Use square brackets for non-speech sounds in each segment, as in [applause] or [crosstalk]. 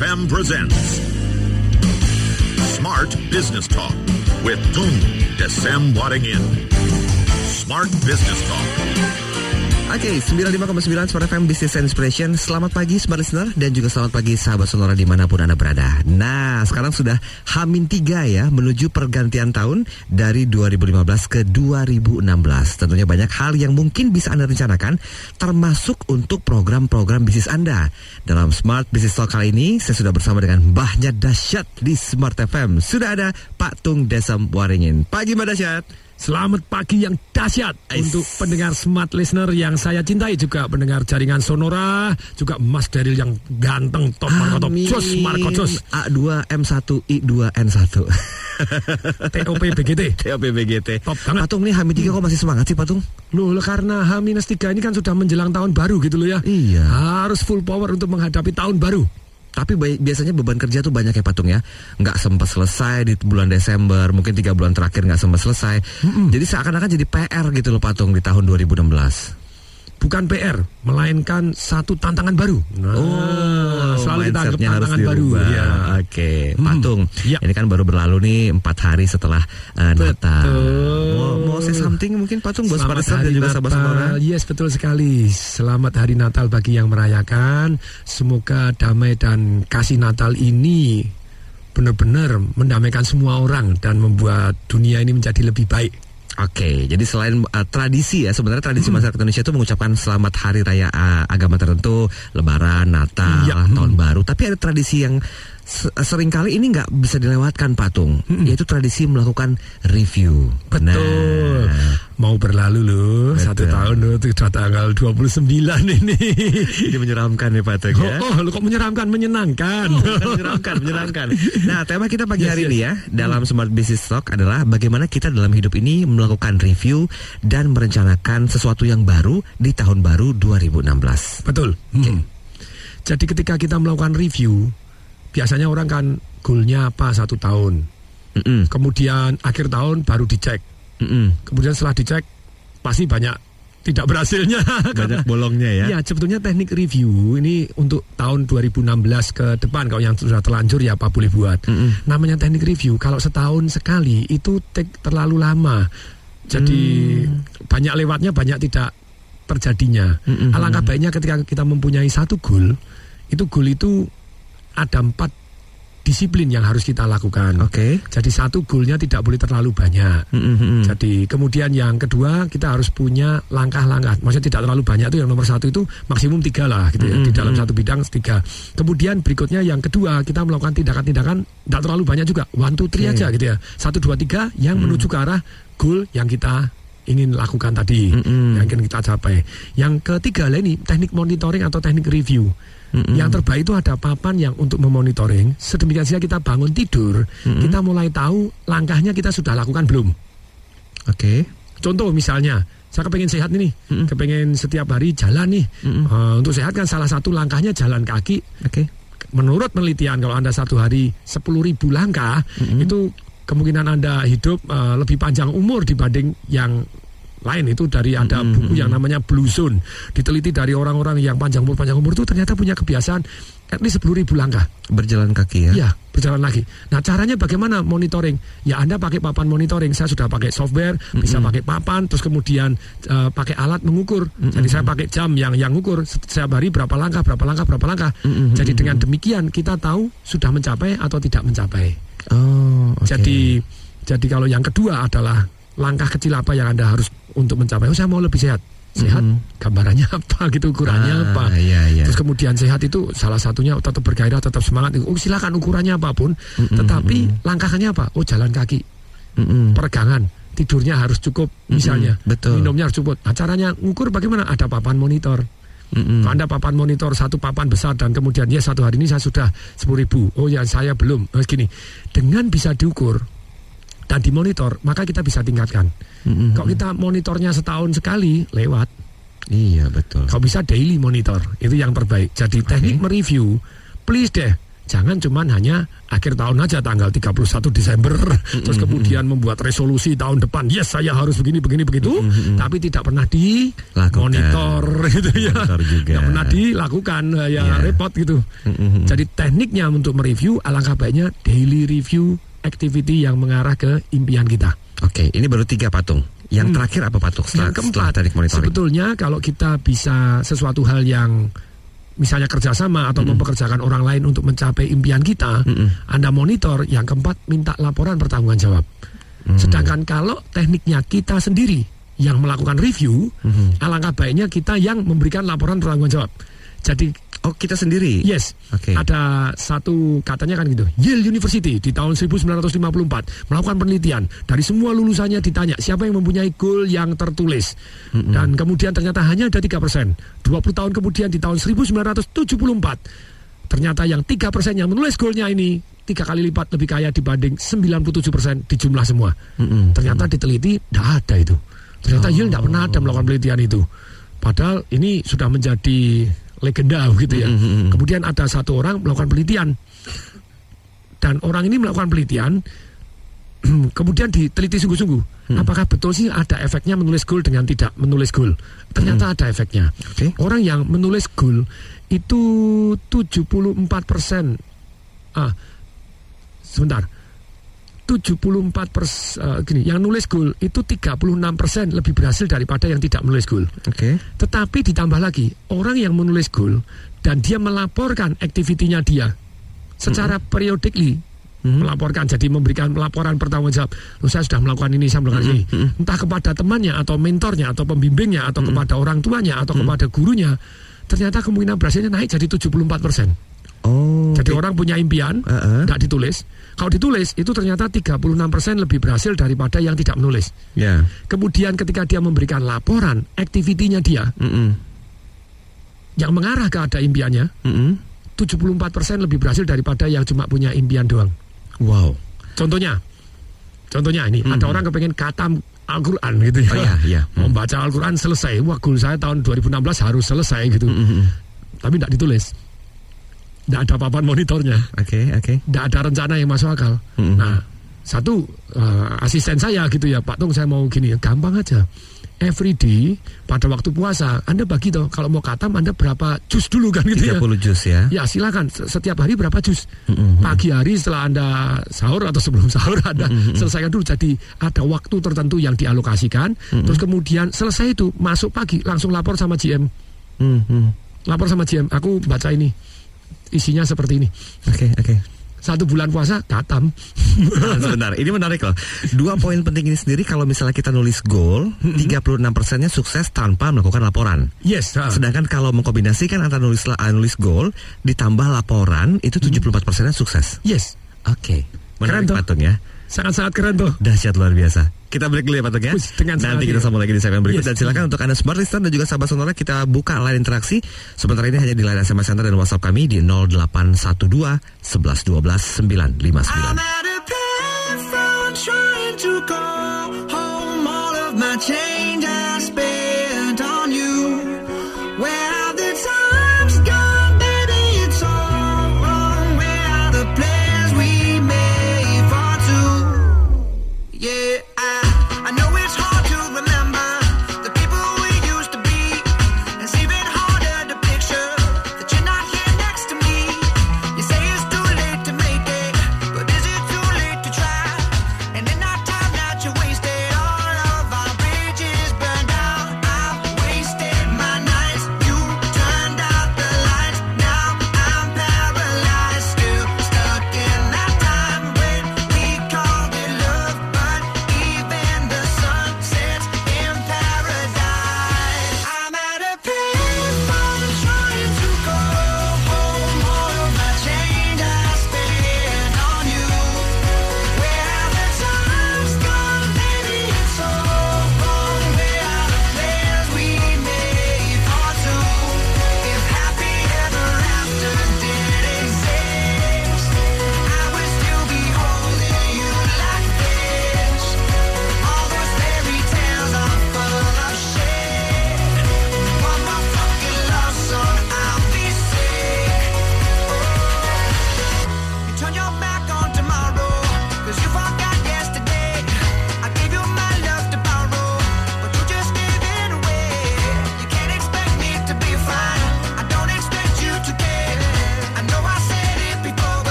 FM presents Smart Business Talk with Tung Desem Waddingin. Smart Business Talk. Oke, 95,9 Smart FM Business Inspiration. Selamat pagi Smart Listener dan juga selamat pagi sahabat sonora di mana pun Anda berada. Nah, sekarang sudah Hamin 3 ya, menuju pergantian tahun dari 2015 ke 2016. Tentunya banyak hal yang mungkin bisa Anda rencanakan, termasuk untuk program-program bisnis Anda. Dalam Smart Business Talk kali ini, saya sudah bersama dengan Mbahnya Dasyat di Smart FM. Sudah ada Pak Tung Desam Waringin. Pagi Mbak Dasyat. Selamat pagi yang dahsyat Ais. untuk pendengar smart listener yang saya cintai juga pendengar jaringan Sonora juga Mas Daryl yang ganteng top Marco top Jos Marco Jos A2M1 I2N1 [laughs] TOP BGT TOP BGT Top banget. Patung nih Hamid 3 kok masih semangat sih Patung? Loh loh, karena H-3 ini kan sudah menjelang tahun baru gitu loh ya Iya. Harus full power untuk menghadapi tahun baru Tapi biasanya beban kerja tuh banyak ya Patung ya. Nggak sempat selesai di bulan Desember Mungkin tiga bulan terakhir nggak sempat selesai. Jadi seakan-akan jadi PR gitu loh Patung di tahun 2016 Bukan PR Melainkan satu tantangan baru nah, Selalu kita anggap Oh, harus tantangan baru ya. Oke, Hmm. Patung. Ya. Ini kan baru berlalu nih empat hari setelah uh, Natal. Mau, mau say something mungkin Patung buat Selamat dan juga sahabat sonora. Yes, betul sekali. Selamat hari Natal bagi yang merayakan. Semoga damai dan kasih Natal ini benar-benar mendamaikan semua orang dan membuat dunia ini menjadi lebih baik. Oke, jadi selain uh, tradisi ya, sebenarnya tradisi Hmm. masyarakat Indonesia itu mengucapkan selamat hari raya uh, agama tertentu, Lebaran, Natal, hmm. Tahun Baru. Tapi ada tradisi yang sering kali ini nggak bisa dilewatkan patung, yaitu tradisi melakukan review. Hmm. Betul. Nah, Mau berlalu loh, Betul. satu tahun loh, tanggal 29 ini. [laughs] ini menyeramkan nih patung Oh, ya. oh, lo kok menyeramkan, menyenangkan. Bukan menyeramkan, menyenangkan. Nah, tema kita pagi hari ini ya dalam Smart Business Talk adalah bagaimana kita dalam hidup ini melakukan review dan merencanakan sesuatu yang baru di tahun baru 2016. Betul. Hmm. Jadi ketika kita melakukan review, biasanya orang kan goalnya apa satu tahun. Mm-mm, Kemudian akhir tahun baru dicek. mm-mm. Kemudian setelah dicek pasti banyak tidak berhasilnya. [laughs] Banyak bolongnya ya. Ya, sebetulnya teknik review ini untuk tahun 2016 ke depan kalau yang sudah terlanjur ya apa boleh buat. Mm-mm. Namanya teknik review kalau setahun sekali itu take terlalu lama. Jadi banyak lewatnya banyak tidak terjadinya. Mm-mm. Alangkah baiknya ketika kita mempunyai satu goal, itu goal itu ada empat disiplin yang harus kita lakukan. Oke. Jadi satu goalnya tidak boleh terlalu banyak. Mm-mm, mm-mm. Jadi kemudian yang kedua kita harus punya langkah-langkah. Maksudnya tidak terlalu banyak itu yang nomor satu itu maksimum tiga lah gitu ya Mm-mm. di dalam satu bidang tiga. Kemudian berikutnya yang kedua kita melakukan tindakan-tindakan tidak terlalu banyak juga one two three Oke. aja gitu ya. Satu dua tiga yang menuju ke arah goal yang kita ingin lakukan tadi Mm-mm. yang ingin kita capai. Yang ketiga ini teknik monitoring atau teknik review. Mm-mm. Yang terbaik itu ada papan yang untuk memonitoring. Sedemikian sehingga kita bangun tidur, kita mulai tahu langkahnya kita sudah lakukan belum. Oke. Contoh misalnya, saya kepengen sehat ini, kepengen setiap hari jalan nih. Mm-mm. Eh, untuk sehat kan salah satu langkahnya jalan kaki. Oke. Menurut penelitian kalau anda satu hari 10.000 langkah, itu kemungkinan anda hidup eh, lebih panjang umur dibanding yang lain itu dari ada Mm-mm. buku yang namanya Blue Zone diteliti dari orang-orang yang panjang umur panjang umur itu ternyata punya kebiasaan at least 10.000 langkah Berjalan kaki ya. Iya, berjalan lagi. Nah, caranya bagaimana monitoring? Ya, Anda pakai papan monitoring. Saya sudah pakai software, bisa pakai papan, terus kemudian eh, pakai alat mengukur. Jadi saya pakai jam yang yang ngukur setiap hari berapa langkah, berapa langkah, berapa langkah. Mm-mm. Jadi dengan demikian kita tahu sudah mencapai atau tidak mencapai. Oh, oke. Jadi jadi kalau yang kedua adalah langkah kecil apa yang Anda harus untuk mencapai. Oh, saya mau lebih sehat. Sehat, Mhm. gambarannya apa gitu, ukurannya Ah, apa. Iya, iya. Terus kemudian sehat itu salah satunya tetap bergairah, tetap semangat. Oh silakan ukurannya apa pun, Mm-mm, tetapi langkahnya apa? Oh jalan kaki, Mm-mm. peregangan, tidurnya harus cukup, misalnya. Mm-mm, betul. Minumnya harus cukup. Nah, caranya ngukur bagaimana? Ada papan monitor. Kalau Anda papan monitor satu papan besar dan kemudian ya satu hari ini saya sudah 10 ribu. Oh ya saya belum. Oh, gini, dengan bisa diukur dan dimonitor, maka kita bisa tingkatkan. Mm-mm. Kalau kita monitornya setahun sekali, lewat. Iya betul. Kalau bisa daily monitor, itu yang terbaik. Jadi teknik mereview, please deh, jangan cuman hanya akhir tahun aja tanggal 31 Desember terus kemudian membuat resolusi tahun depan yes saya harus begini begini begitu tapi tidak pernah di Lakukan. monitor [laughs] gitu ya Monitor juga. Nggak pernah dilakukan ya Iya. repot gitu jadi tekniknya untuk mereview alangkah baiknya daily review activity yang mengarah ke impian kita Oke, ini baru tiga patung. Yang terakhir apa patung? Setelah, yang keempat, setelah teknik monitoring. sebetulnya kalau kita bisa sesuatu hal yang misalnya kerjasama atau mempekerjakan orang lain untuk mencapai impian kita, Anda monitor. Yang keempat, minta laporan pertanggungan jawab. Sedangkan kalau tekniknya kita sendiri yang melakukan review, alangkah baiknya kita yang memberikan laporan pertanggungan jawab. Jadi Oh, kita sendiri. Yes, Oke. ada satu katanya kan gitu. Yale University di tahun 1954 melakukan penelitian dari semua lulusannya ditanya siapa yang mempunyai goal yang tertulis dan kemudian ternyata hanya ada tiga persen. 20 tahun kemudian di tahun 1974 ternyata yang tiga persen yang menulis goalnya ini tiga kali lipat lebih kaya dibanding 97 persen di jumlah semua. Ternyata diteliti tidak ada itu. Ternyata Yale tidak pernah ada melakukan penelitian itu. Padahal ini sudah menjadi legenda gitu ya. Kemudian ada satu orang melakukan penelitian. Dan orang ini melakukan penelitian [clears throat] kemudian diteliti sungguh-sungguh. Apakah betul sih ada efeknya menulis goal dengan tidak menulis goal? Ternyata ada efeknya. Oke. orang yang menulis goal itu 74 persen. Ah sebentar 74 persen gini yang nulis goal itu 36 persen lebih berhasil daripada yang tidak menulis goal Oke. tetapi ditambah lagi orang yang menulis goal dan dia melaporkan aktivitinya dia secara periodically melaporkan jadi memberikan laporan pertanggung jawab. "Loh, saya sudah melakukan ini saya melakukan ini. Entah kepada temannya atau mentornya atau pembimbingnya atau kepada orang tuanya atau kepada gurunya ternyata kemungkinan berhasilnya naik jadi 74 persen Oh. jadi orang punya impian Heeh. tidak ditulis kalau ditulis itu ternyata 36 persen lebih berhasil daripada yang tidak menulis Ya. kemudian ketika dia memberikan laporan aktivitinya dia Mm-mm. yang mengarah ke ada impiannya Mm-mm. 74% lebih berhasil daripada yang cuma punya impian doang. Wow. Contohnya, contohnya ini ada orang kepengen katam Al-Quran gitu ya. Oh, iya, iya. [laughs] Membaca Al-Quran selesai. Wah, goal saya tahun 2016 harus selesai gitu. Tapi tidak ditulis. Tidak ada papan monitornya. Oke, oke. Tidak ada rencana yang masuk akal. Mm-mm. Nah, satu eh, asisten saya gitu ya, Pak Tung saya mau gini, gampang aja. Every day pada waktu puasa, Anda bagi toh kalau mau katam Anda berapa jus dulu kan gitu ya. 30 jus ya. Ya silakan setiap hari berapa jus? Pagi hari setelah anda sahur atau sebelum [laughs] sahur anda selesaikan dulu. Jadi ada waktu tertentu yang dialokasikan. Terus kemudian selesai itu masuk pagi langsung lapor sama GM. Hmm, hmm. Lapor sama GM. Aku baca ini isinya seperti ini. Oke, oke. Satu bulan puasa katam. Tahan sebentar, ini menarik loh. Dua poin penting ini sendiri kalau misalnya kita nulis goal, 36 persennya sukses tanpa melakukan laporan. Yes. ah. Sedangkan kalau mengkombinasikan antara nulis ah, nulis goal ditambah laporan itu 74 persennya sukses. Yes. Oke, Keren menarik tuh. patung ya. Sangat-sangat keren tuh. Dahsyat luar biasa. Kita break dulu ya Patung ya. Nanti kita ya. sambung lagi di segmen berikut Yes. dan silakan untuk Anda smart listener dan juga sahabat sonora kita buka line interaksi. Sementara ini hanya di line SMS Center dan WhatsApp kami di 0812 11 12 959.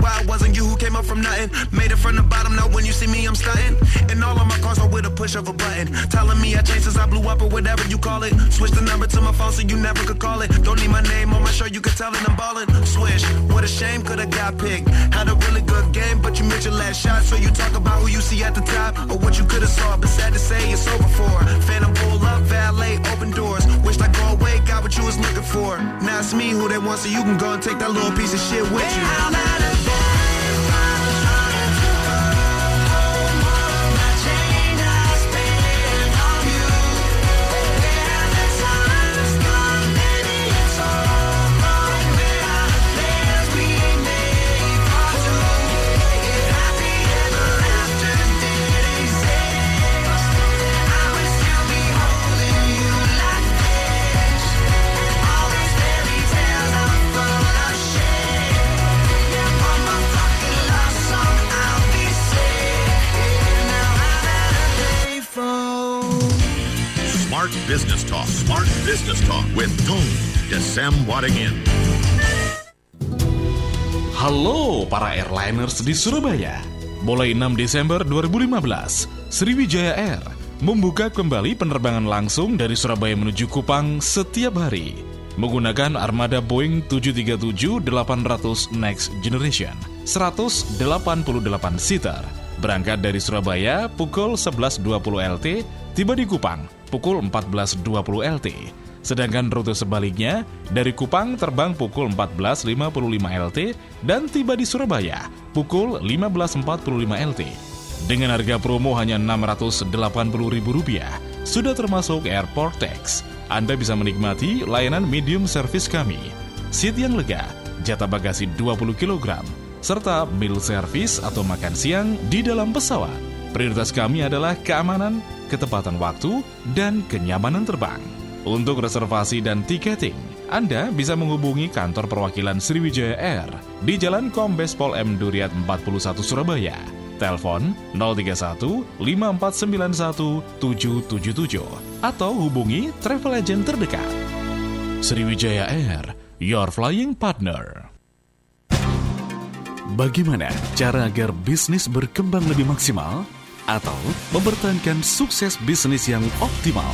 Why it wasn't you who came up from nothing. Made it from the bottom, now when you see me, I'm stunting. And all of my cars are with a push of a button. Telling me I changed since I blew up or whatever you call it. Switch the number to my phone so you never could call it. Don't need my name on my shirt, you can tell it I'm ballin'. Swish, what a shame, could've got picked. Had a really good game, but you missed your last shot. So you talk about who you see at the top or what you could've saw. But sad to say, it's over for. Phantom pull up, valet, open doors. Wished I go away, got what you was looking for. Now it's me who they want, so you can go and take that little piece of shit with you. Smart Business Talk. Smart Business Talk with Tung Desem Wadingin. Halo para airliners di Surabaya. Mulai 6 Desember 2015, Sriwijaya Air membuka kembali penerbangan langsung dari Surabaya menuju Kupang setiap hari menggunakan armada Boeing 737-800 Next Generation 188 seater berangkat dari Surabaya pukul 11.20 LT tiba di Kupang pukul 14.20 LT sedangkan rute sebaliknya dari Kupang terbang pukul 14.55 LT dan tiba di Surabaya pukul 15.45 LT dengan harga promo hanya Rp680.000 sudah termasuk airport tax. Anda bisa menikmati layanan medium service kami, seat yang lega, jatah bagasi 20 kg, serta meal service atau makan siang di dalam pesawat. Prioritas kami adalah keamanan, ketepatan waktu, dan kenyamanan terbang. Untuk reservasi dan tiketing, Anda bisa menghubungi kantor perwakilan Sriwijaya Air di Jalan Kombes Pol M Duriat 41 Surabaya. Telepon 031 5491 777 atau hubungi travel agent terdekat. Sriwijaya Air, your flying partner. Bagaimana cara agar bisnis berkembang lebih maksimal atau mempertahankan sukses bisnis yang optimal?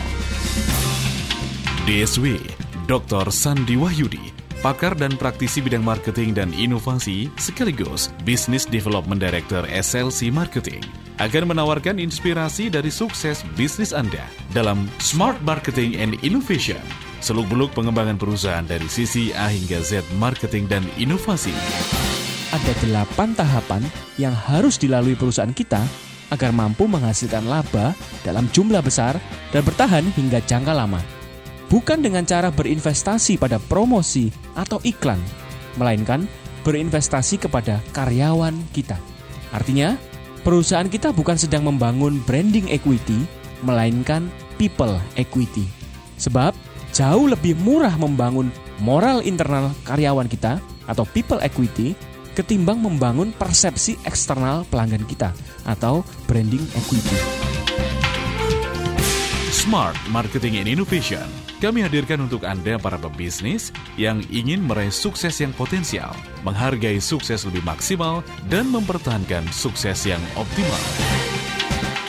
DSW, Dr. Sandi Wahyudi, pakar dan praktisi bidang marketing dan inovasi sekaligus Business Development Director SLC Marketing akan menawarkan inspirasi dari sukses bisnis Anda dalam Smart Marketing and Innovation, seluk-beluk pengembangan perusahaan dari sisi A hingga Z marketing dan inovasi. Ada delapan tahapan yang harus dilalui perusahaan kita agar mampu menghasilkan laba dalam jumlah besar dan bertahan hingga jangka lama. Bukan dengan cara berinvestasi pada promosi atau iklan, melainkan berinvestasi kepada karyawan kita. Artinya, perusahaan kita bukan sedang membangun branding equity, melainkan people equity. Sebab jauh lebih murah membangun moral internal karyawan kita atau people equity ketimbang membangun persepsi eksternal pelanggan kita atau branding equity. Smart Marketing and Innovation. Kami hadirkan untuk Anda para pebisnis yang ingin meraih sukses yang potensial, menghargai sukses lebih maksimal, dan mempertahankan sukses yang optimal.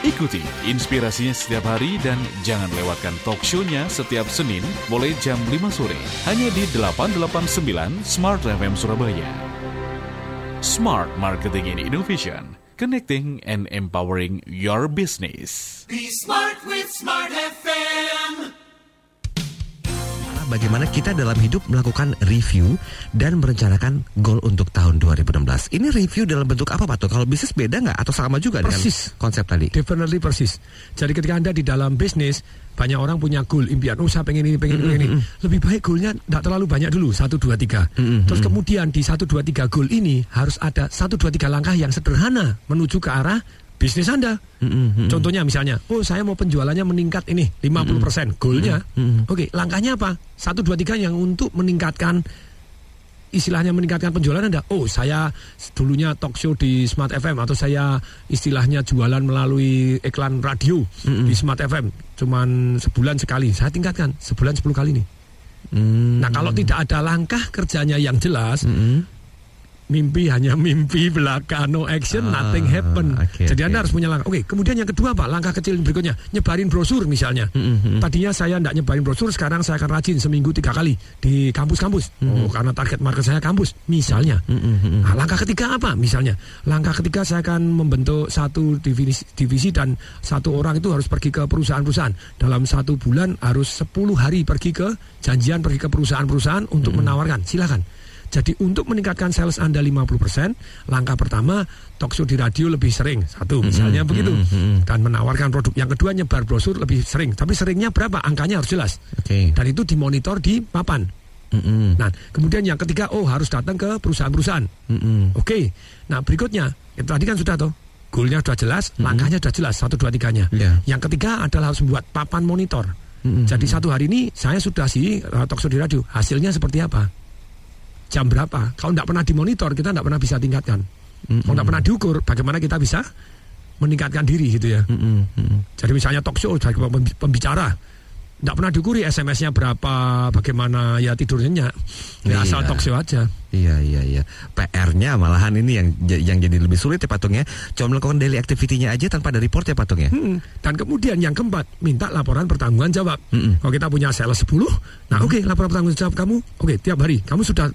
Ikuti inspirasinya setiap hari dan jangan lewatkan talk show-nya setiap Senin mulai jam 5 sore hanya di 889 Smart FM Surabaya. Smart Marketing and Innovation, connecting and empowering your business. Be smart with Smart FM. Bagaimana kita dalam hidup melakukan review dan merencanakan goal untuk tahun 2016. Ini review dalam bentuk apa Pak Tuh? Kalau bisnis beda nggak atau sama juga Persis. dengan konsep tadi? Definitely persis. Jadi ketika Anda di dalam bisnis, banyak orang punya goal, impian, oh saya pengen ini, pengen ini, pengen ini. Lebih baik goalnya tidak terlalu banyak dulu, 1, 2, 3. Terus kemudian di 1, 2, 3 goal ini harus ada 1, 2, 3 langkah yang sederhana menuju ke arah bisnis Anda. Contohnya misalnya, oh saya mau penjualannya meningkat ini 50%, goalnya. Oke, langkahnya apa? 1, 2, 3 yang untuk meningkatkan istilahnya meningkatkan penjualan Anda. Oh, saya dulunya talk show di Smart FM atau saya istilahnya jualan melalui iklan radio di Smart FM cuman sebulan sekali. Saya tingkatkan sebulan 10 kali nih. Nah, kalau tidak ada langkah kerjanya yang jelas, mimpi hanya mimpi belaka no action Ah, nothing happen. oke, Jadi oke. Anda harus punya langkah. Oke, kemudian yang kedua Pak, langkah kecil berikutnya nyebarin brosur misalnya. Tadinya saya tidak nyebarin brosur, sekarang saya akan rajin seminggu tiga kali di kampus-kampus. Oh, karena target market saya kampus misalnya. Nah, langkah ketiga apa misalnya? Langkah ketiga saya akan membentuk satu divisi, divisi dan satu orang itu harus pergi ke perusahaan-perusahaan. Dalam satu bulan harus 10 hari pergi ke janjian pergi ke perusahaan-perusahaan untuk menawarkan. Silakan. Jadi untuk meningkatkan sales Anda 50%, langkah pertama talk show di radio lebih sering. Satu misalnya begitu. Dan menawarkan produk. Yang kedua nyebar brosur lebih sering. Tapi seringnya berapa? Angkanya harus jelas. Oke. Dan itu dimonitor di papan. Mm-mm. Nah, kemudian yang ketiga, oh harus datang ke perusahaan-perusahaan. Mm-mm. Oke. Nah, berikutnya, itu tadi kan sudah toh. Goalnya sudah jelas, langkahnya sudah jelas, satu, dua, tiganya. Iya. Yang ketiga adalah harus membuat papan monitor. Jadi satu hari ini saya sudah sih uh, talk show di radio. Hasilnya seperti apa? Jam berapa? Kalau tidak pernah dimonitor, kita tidak pernah bisa tingkatkan. Kalau tidak pernah diukur, bagaimana kita bisa meningkatkan diri gitu ya. Mm-mm. Mm-mm. Jadi misalnya talk show pembicara, tidak pernah diukuri SMS-nya berapa, bagaimana ya tidurnya, ya asal Iya. talk show aja. Iya iya iya. PR-nya malahan ini yang yang jadi lebih sulit ya Patung ya. Cuma melakukan daily activity-nya aja tanpa ada report ya Patung ya. Hmm. Dan kemudian yang keempat, minta laporan pertanggungan jawab. Mm-mm. Kalau kita punya sales 10, nah oke laporan pertanggungan jawab kamu, oke tiap hari kamu sudah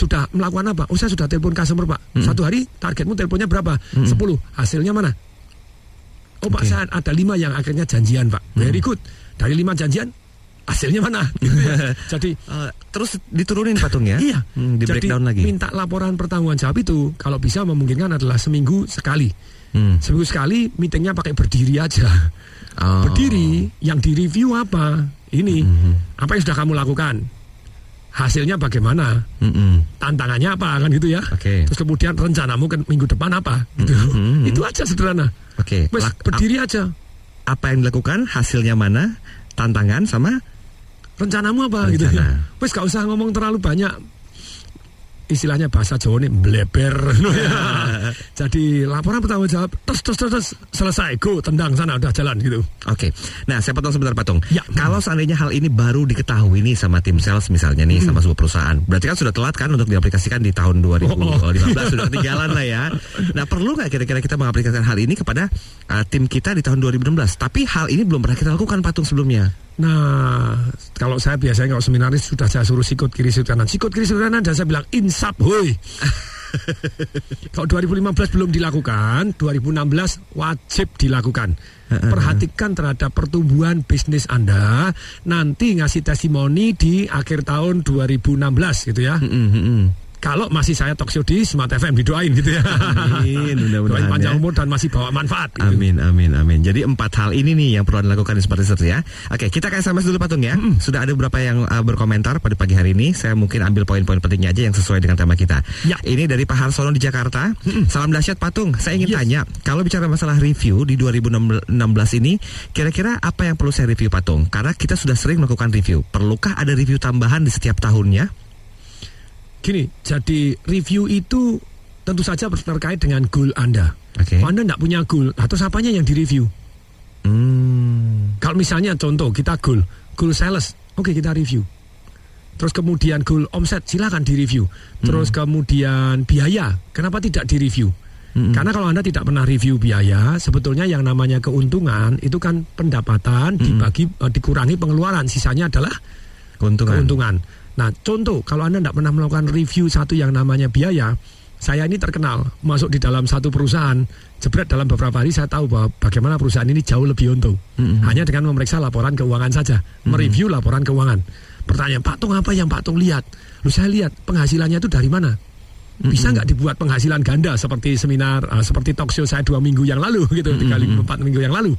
sudah melakukan apa? Oh saya sudah telepon customer pak. Satu hari targetmu teleponnya berapa? 10. Hasilnya mana? Oh pak Oke. saya ada lima yang akhirnya janjian pak. Very good. Dari lima janjian hasilnya mana? [laughs] Gitu ya. Jadi Eh, terus diturunin Patung ya. Iya. Hmm, di Jadi breakdown lagi. minta laporan pertanggungan jawab itu kalau bisa memungkinkan adalah seminggu sekali. Hmm. Seminggu sekali meetingnya pakai berdiri aja. Oh. Berdiri yang direview apa? Ini Hmm. apa yang sudah kamu lakukan? Hasilnya bagaimana? Mm-mm. Tantangannya apa kan gitu ya? Oke. Terus kemudian rencanamu ke minggu depan apa? Gitu. Mhm. Itu aja sederhana. Oke. Lak- berdiri aja. apa yang dilakukan, hasilnya mana, tantangan sama Rencanamu apa gitu Rencana. ya? Wes gak usah ngomong terlalu banyak. Istilahnya bahasa Jawa nih bleber. [laughs] Jadi laporan pertanggung jawab terus terus terus, selesai go tendang sana udah jalan gitu. Oke, nah saya potong sebentar patung. Ya. Kalau seandainya hal ini baru diketahui nih sama tim sales misalnya nih sama sebuah perusahaan, berarti kan sudah telat kan untuk diaplikasikan di tahun 2015 Oh, sudah ketinggalan lah ya. Nah perlu nggak kira-kira kita mengaplikasikan hal ini kepada uh, tim kita di tahun 2016? Tapi hal ini belum pernah kita lakukan patung sebelumnya. Nah, kalau saya biasanya kalau seminaris sudah saya suruh sikut kiri sikut kanan, sikut kiri sikut kanan dan saya bilang insap, hoi. [laughs] kalau 2015 belum dilakukan, 2016 wajib dilakukan. Perhatikan terhadap pertumbuhan bisnis Anda, nanti ngasih testimoni di akhir tahun 2016 gitu ya. Kalau masih saya talk show di Smart FM didoain gitu ya. Amin, [laughs] mudah-mudahan Doain panjang ya. umur dan masih bawa manfaat. gitu. Amin, amin, amin. Jadi empat hal ini nih yang perlu dilakukan di Smart Research ya. Oke, kita ke SMS dulu Patung ya. Sudah ada beberapa yang uh, berkomentar pada pagi hari ini. Saya mungkin ambil poin-poin pentingnya aja yang sesuai dengan tema kita. Ya. Ini dari Pak Harsono di Jakarta. Salam dahsyat Patung. Saya ingin Yes. tanya, kalau bicara masalah review di 2016 ini, kira-kira apa yang perlu saya review Patung? Karena kita sudah sering melakukan review. Perlukah ada review tambahan di setiap tahunnya? Gini, jadi review itu tentu saja terkait dengan goal Anda. Oke. Kalau Anda tidak punya goal, atau apanya yang direview? Hmm. Kalau misalnya contoh kita goal, goal sales, oke kita review. Terus kemudian goal omset, silakan direview. Terus kemudian biaya, kenapa tidak direview? Karena kalau Anda tidak pernah review biaya, sebetulnya yang namanya keuntungan itu kan pendapatan dibagi eh, dikurangi pengeluaran, sisanya adalah Keuntungan. keuntungan. Nah, contoh kalau Anda tidak pernah melakukan review satu yang namanya biaya, saya ini terkenal masuk di dalam satu perusahaan, jebret dalam beberapa hari saya tahu bahwa bagaimana perusahaan ini jauh lebih untung. Hanya dengan memeriksa laporan keuangan saja, mereview laporan keuangan. Pertanyaan, Pak Tung apa yang Pak Tung lihat? Lu saya lihat penghasilannya itu dari mana? Bisa nggak dibuat penghasilan ganda seperti seminar, uh, seperti talk show saya dua minggu yang lalu [laughs] gitu, tiga minggu, empat minggu yang lalu.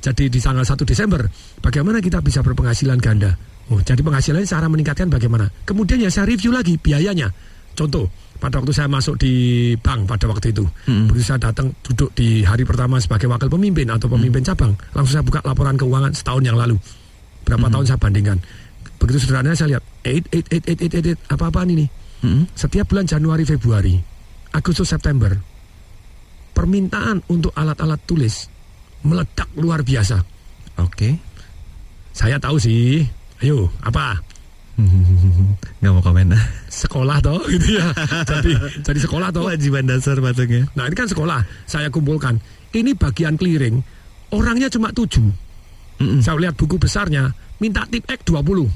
Jadi di tanggal 1 Desember, bagaimana kita bisa berpenghasilan ganda? Oh, jadi penghasilannya cara meningkatkan bagaimana? Kemudian ya saya review lagi biayanya. Contoh, pada waktu saya masuk di bank pada waktu itu, begitu saya datang duduk di hari pertama sebagai wakil pemimpin atau pemimpin cabang, langsung saya buka laporan keuangan setahun yang lalu. Berapa tahun saya bandingkan. Begitu sederhananya saya lihat, eight, eight, eight, eight, eight, eight, eight, apa-apaan ini? Setiap bulan Januari, Februari, Agustus, September, permintaan untuk alat-alat tulis meledak luar biasa. Oke. Saya tahu sih. Ayo, apa? [laughs] Nggak mau komen. Sekolah toh [laughs] gitu ya. jadi jadi sekolah toh. Kewajiban dasar patungnya. Nah ini kan sekolah. Saya kumpulkan. Ini bagian clearing. Orangnya cuma tujuh. Saya lihat buku besarnya. Minta tip X 20.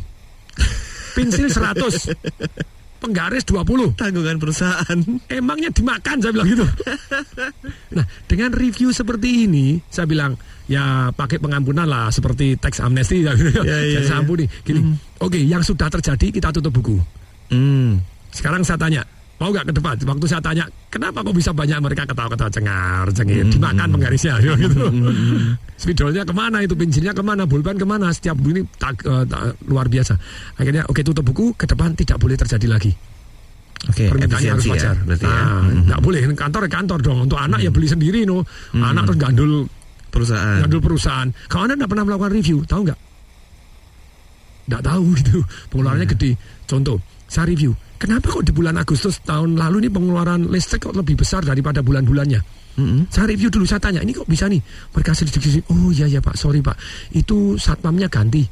Pensil 100. Penggaris 20. Tanggungan perusahaan. Emangnya dimakan saya bilang gitu. [laughs] nah dengan review seperti ini saya bilang ya pakai pengampunan lah seperti teks amnesti [laughs] ya, gitu. Ya, ya, saya ya. ampuni. Gini, oke yang sudah terjadi kita tutup buku. Hmm. Sekarang saya tanya, mau nggak ke depan? Waktu saya tanya, kenapa kok bisa banyak mereka ketawa-ketawa cengar, cengir, dimakan penggarisnya, [laughs] gitu. Spidolnya ke mana itu, pensilnya ke mana, bulpen ke mana, setiap ini tak, eh, tak- luar biasa. Akhirnya, oke tutup buku, ke depan tidak boleh terjadi lagi. Oke, Permintaannya harus ya. wajar. Ya. Nah, nggak boleh, kantor ya kantor dong. Untuk anak ya beli sendiri, no. Anak terus gandul, Perusahaan. gandul perusahaan. Kalau anda nggak pernah melakukan review, tahu nggak? Nggak tahu [laughs] gitu. Pengeluarannya gede. Contoh, saya review. Kenapa kok di bulan Agustus tahun lalu ini pengeluaran listrik kok lebih besar daripada bulan-bulannya? Mm-mm. Saya review dulu, saya tanya, ini kok bisa nih? Mereka sedikit oh iya ya Pak, sorry Pak, itu satpamnya ganti.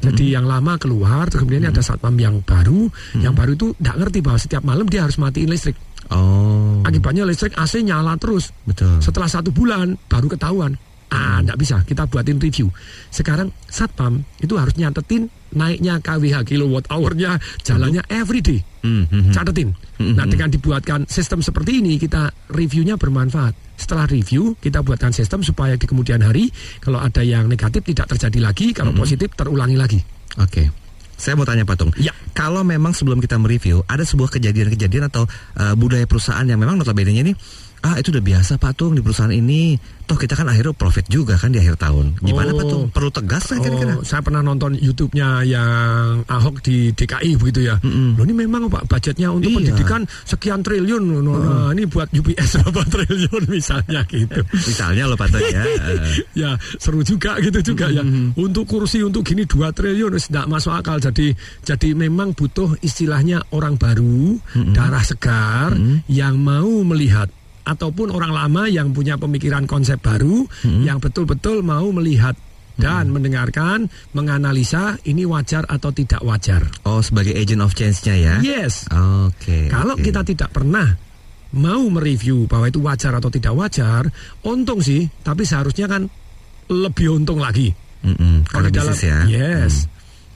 Jadi yang lama keluar, kemudian ada satpam yang baru, yang baru itu nggak ngerti bahwa setiap malam dia harus matiin listrik. Oh. Akibatnya listrik AC nyala terus. Betul. Setelah satu bulan baru ketahuan. Ah, nggak bisa. Kita buatin review. Sekarang satpam itu harus nyatetin naiknya KWH kilowatt hour-nya, jalannya every day. Hmm, hmm, hmm. Catetin. Nah, dengan dibuatkan sistem seperti ini, kita reviewnya bermanfaat. Setelah review, kita buatkan sistem supaya di kemudian hari, kalau ada yang negatif tidak terjadi lagi, kalau positif terulangi lagi. Oke. Saya mau tanya Patung. Ya. Kalau memang sebelum kita mereview ada sebuah kejadian-kejadian atau eh, budaya perusahaan yang memang notabene-nya ini ah itu udah biasa Patung di perusahaan ini. Toh kita kan akhirnya profit juga kan di akhir tahun. Gimana Oh. Patung? Perlu tegas lah kira-kira? Oh, saya pernah nonton YouTube-nya yang Ahok di DKI begitu ya. Loh ini memang Pak budgetnya untuk Iya. pendidikan sekian triliun. Loh, Nah, ini buat UPS [laughs] berapa triliun misalnya gitu. Misalnya loh Patung ya. eh, [laughs] ya seru juga gitu juga ya. Untuk kursi untuk gini 2 triliun tidak masuk akal. Jadi jadi memang butuh istilahnya orang baru, darah segar yang mau melihat ataupun orang lama yang punya pemikiran konsep baru yang betul-betul mau melihat dan mendengarkan, menganalisa ini wajar atau tidak wajar. oh sebagai agent of change-nya ya. Yes. Oke. Kalau oke. kita tidak pernah mau mereview bahwa itu wajar atau tidak wajar, untung sih, tapi seharusnya kan lebih untung lagi. Mm-mm, Kalau karena di dalam, bisnis ya. yes.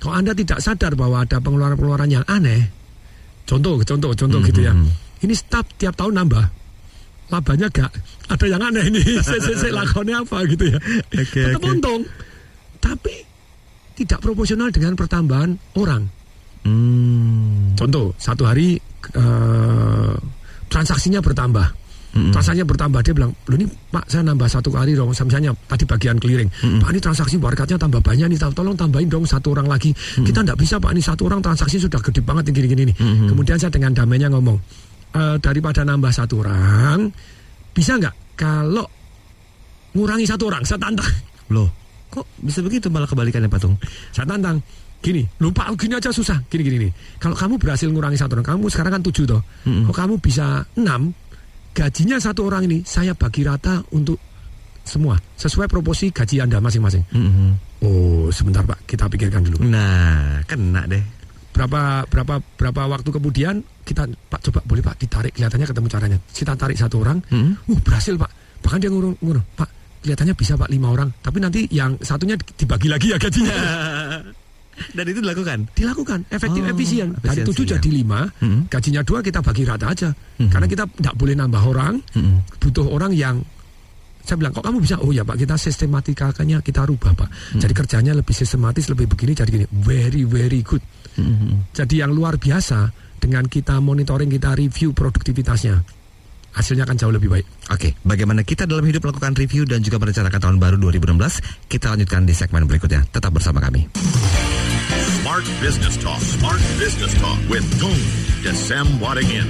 Kalau anda tidak sadar bahwa ada pengeluaran-pengeluaran yang aneh, contoh, contoh, contoh gitu ya. Ini staf tiap tahun nambah, labanya gak ada yang aneh. Saya, saya, saya lakonnya apa gitu ya. Oke, Tetap oke. untung, tapi tidak proporsional dengan pertambahan orang. Hmm. Contoh, satu hari eh, transaksinya bertambah. Transaksinya bertambah, dia bilang, loh ini Pak saya nambah satu kali dong, misalnya tadi bagian clearing. Pak ini transaksi warkatnya tambah banyak nih, tolong tambahin dong satu orang lagi. Kita nggak bisa Pak, ini satu orang transaksi sudah gede banget gini-gini nih. Kemudian saya dengan damainya ngomong, "Eh, daripada nambah satu orang, bisa nggak kalau ngurangi satu orang, saya tantang. Loh, kok bisa begitu malah kebalikannya Patung? Saya tantang. Gini, lupa gini aja susah. Gini gini nih. Kalau kamu berhasil ngurangi satu orang, kamu sekarang kan tujuh toh. Kalau kamu bisa enam, gajinya satu orang ini saya bagi rata untuk semua sesuai proporsi gaji anda masing-masing. Mm-mm. Oh, sebentar pak, kita pikirkan dulu. Nah, kena deh. Berapa berapa berapa waktu kemudian kita pak coba boleh pak ditarik kelihatannya ketemu caranya. Kita tarik satu orang, uh berhasil pak. Bahkan dia ngurung ngurung pak kelihatannya bisa pak lima orang. Tapi nanti yang satunya dibagi lagi ya gajinya. [laughs] Dan itu dilakukan. dilakukan efektif Oh, efisien dari tujuh jadi lima Hmm. gajinya dua kita bagi rata aja karena kita tidak boleh nambah orang Hmm. butuh orang yang saya bilang kok kamu bisa oh ya pak kita sistematikanya kita rubah pak Hmm. jadi kerjanya lebih sistematis lebih begini jadi gini very very good Hmm. jadi yang luar biasa dengan kita monitoring kita review produktivitasnya hasilnya akan jauh lebih baik Oke, bagaimana kita dalam hidup melakukan review dan juga merencanakan tahun baru 2016? Kita lanjutkan di segmen berikutnya. Tetap bersama kami. Smart Business Talk. Smart Business Talk with Tung Desem Wadingin.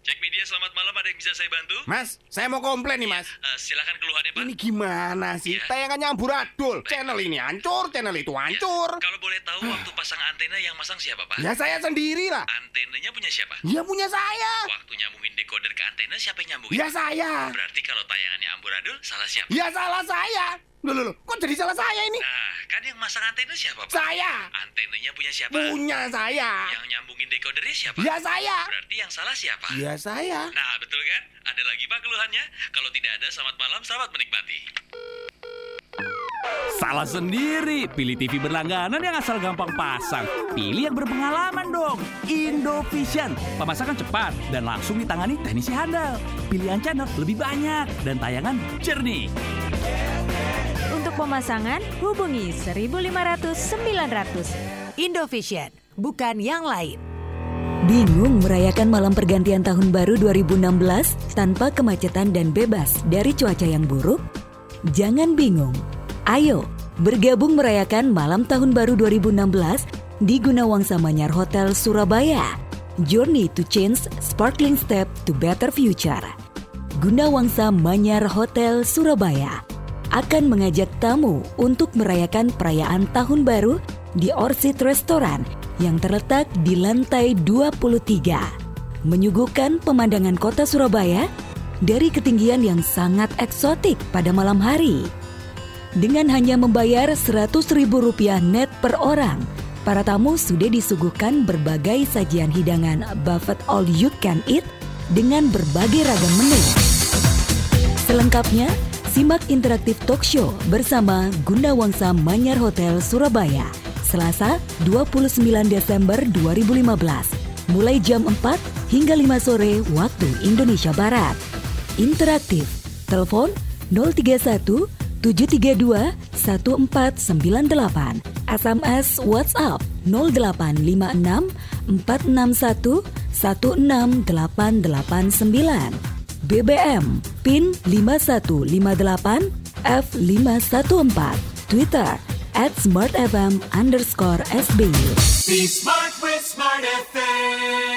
Cek media selamat malam ada yang bisa saya bantu? Mas, saya mau komplain nih mas Eh, silakan keluhannya Pak. Ini gimana sih? Iya. Tayangannya amburadul Channel ini hancur, channel itu Ya, hancur kalau boleh tahu waktu pasang antena yang masang siapa Pak? Ya saya sendiri lah Antenanya punya siapa? Ya punya saya Waktu nyambungin decoder ke antena siapa yang nyambungin? Ya saya Berarti kalau tayangannya amburadul salah siapa? Ya salah saya Loh, loh, loh, kok jadi salah saya ini? Nah, kan yang masang antena siapa, Pak? Saya. Antenanya punya siapa? Punya saya. Yang nyambungin decodernya siapa? Ya saya. Berarti yang salah siapa? Ya saya. Nah, betul kan? Ada lagi Pak keluhannya? Kalau tidak ada, selamat malam, selamat menikmati. Salah sendiri, pilih TV berlangganan yang asal gampang pasang. Pilih yang berpengalaman dong. Indovision, pemasangan cepat dan langsung ditangani teknisi handal. Pilihan channel lebih banyak dan tayangan jernih. Untuk pemasangan, hubungi 1500 900. Indovision, bukan yang lain. Bingung merayakan malam pergantian tahun baru 2016 tanpa kemacetan dan bebas dari cuaca yang buruk? Jangan bingung. Ayo, bergabung merayakan malam tahun baru 2016 di Gunawangsa Manyar Hotel Surabaya. Journey to change sparkling step to better future. Gunawangsa Manyar Hotel Surabaya akan mengajak tamu untuk merayakan perayaan tahun baru di Orchid Restoran yang terletak di lantai 23. Menyuguhkan pemandangan kota Surabaya dari ketinggian yang sangat eksotik pada malam hari. Dengan hanya membayar Rp100.000 net per orang, para tamu sudah disuguhkan berbagai sajian hidangan buffet all you can eat dengan berbagai ragam menu. Selengkapnya, simak interaktif talk show bersama Gundawangsa Manyar Hotel Surabaya, Selasa 29 Desember 2015, mulai jam 4 hingga 5 sore waktu Indonesia Barat. Interaktif, telepon 031 732 1498, SMS WhatsApp 0856 461 16889. BBM PIN 5158 F514 Twitter at smartfm underscore SBY Be smart with Smart FM.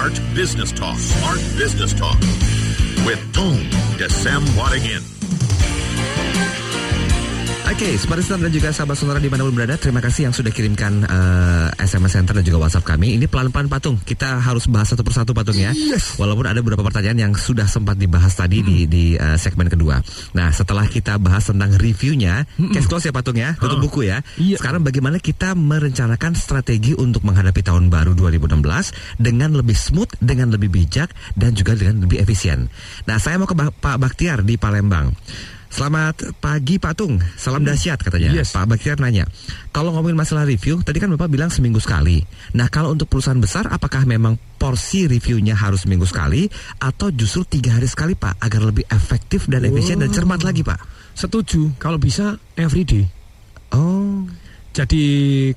Smart Business Talk. Smart Business Talk with Tung Desem Wadingin. Oke, Smart Listener dan juga sahabat sonora di mana pun berada, terima kasih yang sudah kirimkan eh, SMS Center dan juga WhatsApp kami. Ini pelan-pelan patung, kita harus bahas satu persatu patung ya. Walaupun ada beberapa pertanyaan yang sudah sempat dibahas tadi di di eh, segmen kedua. Nah, setelah kita bahas tentang reviewnya, case close ya patung ya, tutup buku ya. Sekarang bagaimana kita merencanakan strategi untuk menghadapi tahun baru 2016 dengan lebih smooth, dengan lebih bijak dan juga dengan lebih efisien. Nah, saya mau ke Ba- Pak Baktiar di Palembang. Selamat pagi Pak Tung, salam dahsyat katanya. Pak Baktiar nanya, kalau ngomongin masalah review, tadi kan Bapak bilang seminggu sekali. Nah kalau untuk perusahaan besar, apakah memang porsi reviewnya harus seminggu sekali atau justru tiga hari sekali Pak, agar lebih efektif dan efisien dan cermat lagi Pak? Setuju, kalau bisa everyday. Oh. Jadi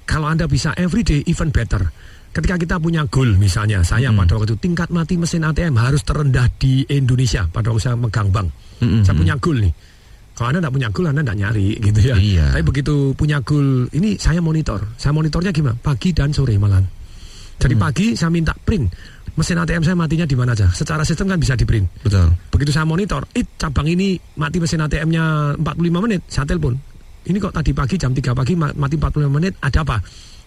kalau Anda bisa everyday even better. Ketika kita punya goal misalnya, saya pada waktu itu tingkat mati mesin ATM harus terendah di Indonesia pada waktu saya megang bank. Saya punya goal nih. Kalau Anda tidak punya goal, Anda tidak nyari gitu ya. Iya. Tapi begitu punya goal, ini saya monitor. Saya monitornya gimana? Pagi dan sore malam. Jadi pagi saya minta print mesin ATM saya matinya di mana aja. Secara sistem kan bisa di print. Betul. Begitu saya monitor, eh cabang ini mati mesin ATM-nya 45 menit, saya telepon. Ini kok tadi pagi jam 3 pagi ma- mati 45 menit, ada apa?